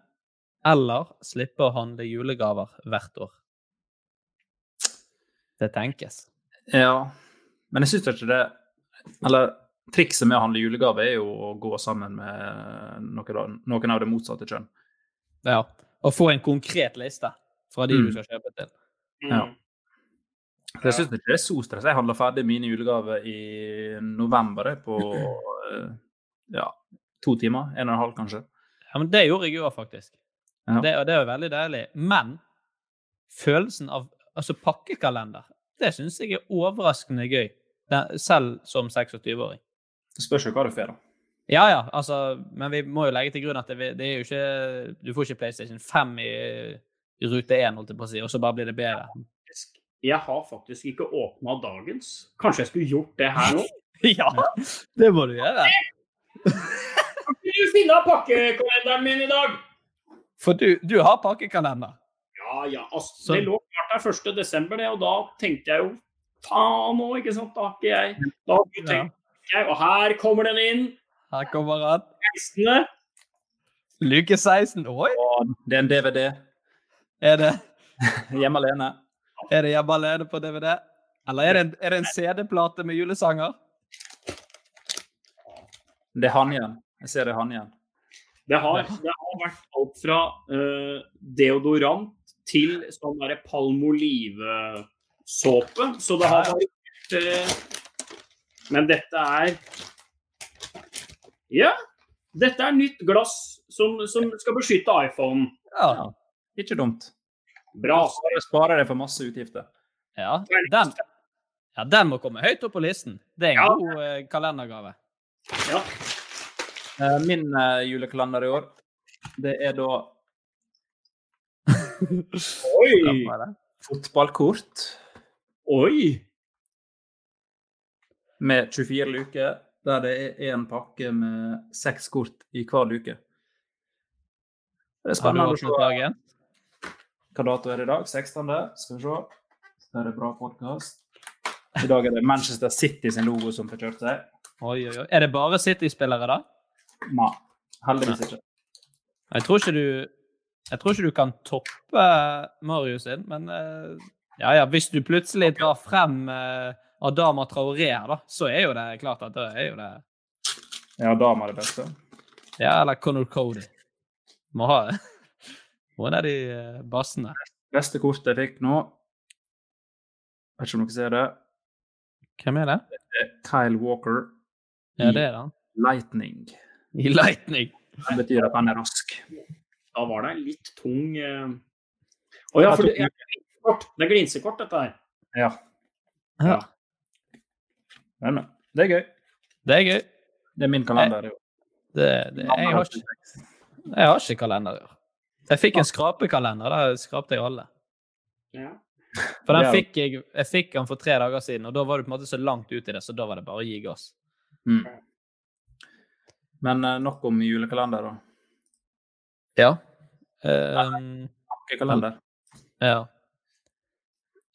Speaker 3: Eller slippe å handle julegaver hvert år. Det tenkes.
Speaker 2: Ja, men jeg syns ikke det Eller trikset med å handle julegave er jo å gå sammen med noen av, noen av det motsatte kjønn.
Speaker 3: Ja. Å få en konkret liste fra de du
Speaker 2: Mm.
Speaker 3: skal kjøpe til.
Speaker 2: Ja. Så jeg syns ikke det er så stress. Jeg handler ferdig mine julegaver i november på eh, ja, to timer. En og en halv, kanskje.
Speaker 3: Ja, men det gjorde jeg jo faktisk.
Speaker 2: Ja.
Speaker 3: Det, og det er jo veldig deilig. Men følelsen av altså pakkekalender, det syns jeg er overraskende gøy. Selv som 26-åring.
Speaker 2: Det spørs jo hva du får, da.
Speaker 3: Ja, ja, altså, men vi må jo legge til grunn at det, det er jo ikke Du får ikke PlayStation 5 i, i rute 1, holdt jeg på å si, og så bare blir det bedre.
Speaker 4: Jeg har faktisk ikke åpna dagens. Kanskje jeg skulle gjort det her nå?
Speaker 3: ja, det må du gjøre.
Speaker 4: Vil du finne pakkekalenderen min i dag?
Speaker 3: For du, du har pakkekalender.
Speaker 4: Ja, ja. Altså,
Speaker 3: Så-
Speaker 4: det lå klart der 1. desember, det, og da tenkte jeg jo faen òg, ikke sant. Da har ikke jeg Da har ikke tenkt jeg, Og her kommer den inn.
Speaker 3: Her kommer han.
Speaker 4: 16.
Speaker 3: Luke 16. Oi!
Speaker 2: Og det er en DVD.
Speaker 3: Er det,
Speaker 2: Hjemme alene.
Speaker 3: er det Hjemme alene på DVD? Eller er det en, en CD-plate med julesanger?
Speaker 2: Det er han igjen. Jeg ser det er han igjen.
Speaker 4: Det har, det har vært alt fra uh, deodorant til sånn derre palmolive-såpe. Så det har vært uh, Men dette er Ja. Dette er nytt glass som, som skal beskytte iPhone.
Speaker 3: Ja.
Speaker 2: Ikke dumt.
Speaker 4: Bra.
Speaker 2: Bare sparer det for masse utgifter.
Speaker 3: ja. Den, ja, den må komme høyt opp på listen. Det er en
Speaker 4: Ja.
Speaker 3: god uh, kalendergave.
Speaker 4: Ja.
Speaker 2: Uh, Min uh, julekalender i år, det er da
Speaker 4: Oi!
Speaker 2: Fotballkort
Speaker 4: Oi!
Speaker 2: med 24 luker, der det er en pakke med seks kort i hver luke. Det er spennende å se.
Speaker 3: dagen?
Speaker 2: Hva dato er det i dag? 16. Skal vi se. Det er det bra podkast. I dag er det Manchester City sin logo som får kjørt seg.
Speaker 3: Oi, oi, oi. Er det bare City-spillere, da?
Speaker 2: Nei, heldigvis ikke.
Speaker 3: Jeg tror ikke du Jeg tror ikke du kan toppe Marius sin, men eh, ja, ja, hvis du plutselig drar frem uh, Adama Traoré her, da, så er jo det klart at det er jo det
Speaker 2: Ja, Adama er det beste.
Speaker 3: Ja, eller Conor Cody. Må ha det. Er av de basene? bassene.
Speaker 2: Beste kortet jeg fikk nå, Vet ikke om dere ser det.
Speaker 3: Hvem er det?
Speaker 2: Det er Kyle Walker
Speaker 3: Ja, det er han.
Speaker 2: Lightning.
Speaker 3: I Lightning.
Speaker 2: Det betyr at han er rask.
Speaker 4: Da var det en litt tung uh... Å ja, for det, ja, glinsekort. det er glinsekort, dette her.
Speaker 2: Ja.
Speaker 3: Ja.
Speaker 2: Men, det er gøy.
Speaker 3: Det er gøy.
Speaker 2: Det er min kalender. jo.
Speaker 3: Det, det, jeg, har ikke, jeg har ikke kalender i år. Jeg fikk en skrapekalender. Da skrapte jeg alle.
Speaker 4: Ja.
Speaker 3: For den fikk jeg, jeg fikk den for tre dager siden, og da var du på en måte så langt ut i det, så da var det bare å gi gass.
Speaker 2: Mm. Men eh, nok om julekalender, da.
Speaker 3: Ja. Uh,
Speaker 2: Pakkekalender.
Speaker 3: ja.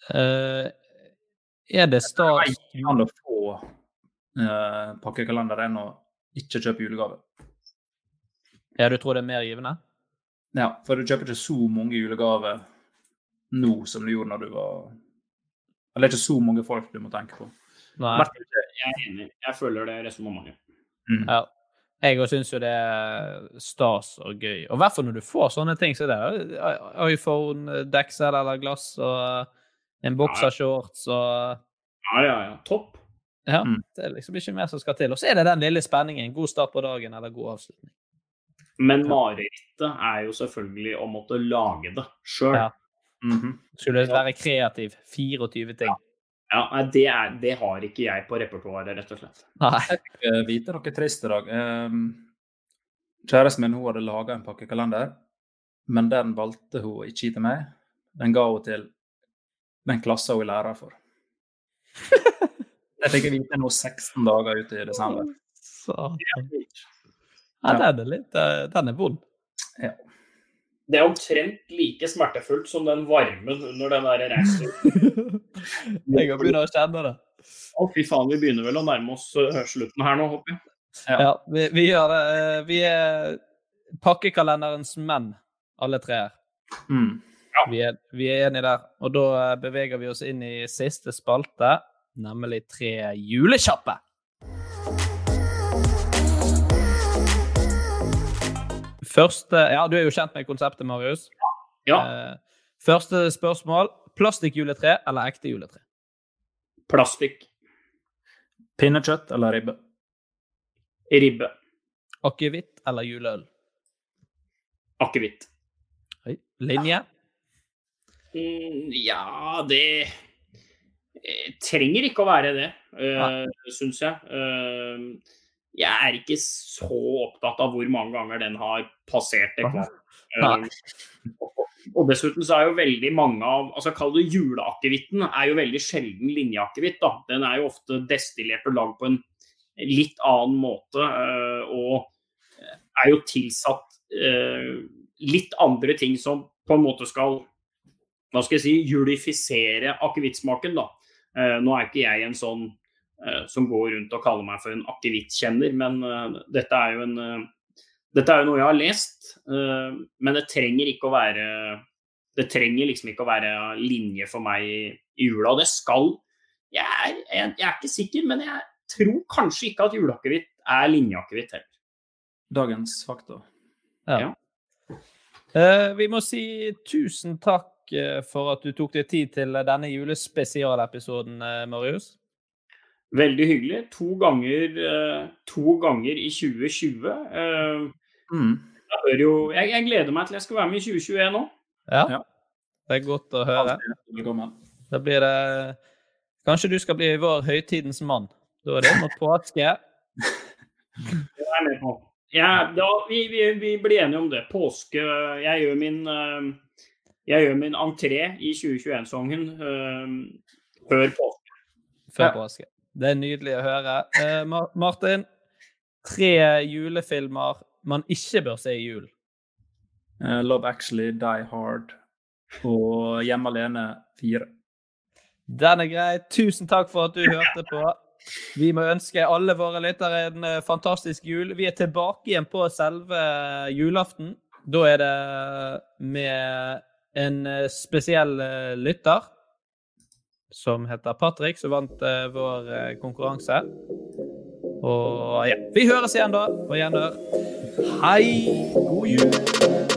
Speaker 3: Eh, er det stas
Speaker 2: Det kan å få uh, pakkekalender enn å ikke kjøpe julegave.
Speaker 3: Ja, du tror det er mer givende?
Speaker 2: Ja, for du kjøper ikke så mange julegaver nå som du gjorde når du var Eller det er ikke så mange folk du må tenke på.
Speaker 3: Nei.
Speaker 4: Jeg er enig. Jeg føler det resonnementet.
Speaker 2: Mm.
Speaker 3: Ja. Jeg òg syns jo det er stas og gøy. Og i hvert fall når du får sånne ting som det. er iPhone, deksel eller glass og en boksershorts og
Speaker 4: Ja, ja, ja. Topp.
Speaker 3: Ja,
Speaker 2: Mm.
Speaker 3: det er liksom ikke mer som skal til. Og så er det den lille spenningen. God start på dagen eller god avslutning.
Speaker 4: Men marerittet er jo selvfølgelig å måtte lage det sjøl.
Speaker 3: Ja.
Speaker 2: Mhm.
Speaker 3: Skulle være kreativ. 24 ting.
Speaker 4: Ja, Ja, det, er, det har ikke jeg på repertoaret, rett og slett.
Speaker 3: Nei.
Speaker 2: Jeg fikk eh, vite noe trist i dag. Um, kjæresten min hun hadde laga en pakkekalender, men den valgte hun ikke gi til meg. Den ga hun til den klassen hun er lærer for. Det fikk jeg vite nå 16 dager ute i desember.
Speaker 3: Satan. Ja, den er litt eh, Den er vond.
Speaker 4: Det er omtrent like smertefullt som den varmen under den der reisen.
Speaker 3: Jeg har begynt å kjenne det.
Speaker 4: Å, fy faen, vi begynner vel å nærme oss eh, slutten her nå, håper jeg.
Speaker 3: Ja, vi, vi gjør det. Eh, Vi er pakkekalenderens menn, alle tre her.
Speaker 2: Mm.
Speaker 3: Vi er, vi er enige der. Og da eh, beveger vi oss inn i siste spalte, nemlig tre julekjappe. Første Ja, du er jo kjent med konseptet, Marius.
Speaker 4: Ja,
Speaker 3: Eh, Første spørsmål. Plastikkjuletre eller ekte juletre?
Speaker 4: plastikk,
Speaker 2: Pinnekjøtt eller ribbe?
Speaker 4: ribbe,
Speaker 3: Akevitt eller juleøl?
Speaker 4: akevitt.
Speaker 3: Linje? Linje?
Speaker 4: Mm, ja, det eh, trenger ikke å være det, uh, syns jeg. Uh, jeg er ikke så opptatt av hvor mange ganger den har passert det. Uh, og, dessuten så er jo veldig mange av altså Kall det juleakevitten, er jo veldig sjelden linjeakevitt. da. Den er jo ofte destillert og lagd på en litt annen måte. eh, og er jo tilsatt eh, litt andre ting som på en måte skal hva skal jeg si, julifisere akevittsmaken. da. Eh, nå er ikke jeg en sånn eh, som går rundt og kaller meg for en akevittkjenner, men eh, dette er jo en eh, dette er jo noe jeg har lest, eh, men det trenger ikke å være det trenger liksom ikke å være linje for meg i, i jula. Det skal jeg er, jeg, jeg er ikke sikker, men jeg tror kanskje ikke at juleakevitt er linjeakevitt heller.
Speaker 2: Dagens fakta.
Speaker 3: Ja. Eh, vi må si tusen takk eh, for at du tok deg tid til denne julespesialepisoden, eh, Marius.
Speaker 4: Veldig hyggelig. To ganger, eh, to ganger i 2020. Eh,
Speaker 2: Mm.
Speaker 4: jeg, hører jo, jeg, jeg gleder meg til jeg skal være med i 2021 nå.
Speaker 3: Ja.
Speaker 2: Ja.
Speaker 3: Det er godt å høre.
Speaker 2: Velkommen.
Speaker 3: Da blir det Kanskje du skal bli vår høytidens mann. Da er det mot påske.
Speaker 4: Det er jeg med på. Ja, da, vi, vi, vi blir enige om det. Påske Jeg gjør min, eh, jeg gjør min entré i 2021-songen før påske.
Speaker 3: før påske. Det er nydelig å høre. Uh, Martin, tre julefilmer man ikke bør se i jul.
Speaker 2: Uh, Love Actually, Die Hard og Hjemme alene 4.
Speaker 3: Den er grei. Tusen takk for at du hørte på. Vi må ønske alle våre lyttere en eh, fantastisk jul. Vi er tilbake igjen på selve julaften. Da er det med en eh, spesiell eh, lytter som heter Patrick, som vant eh, vår konkurranse. Og ja, vi høres igjen da, på gjenhør. Hei! God jul!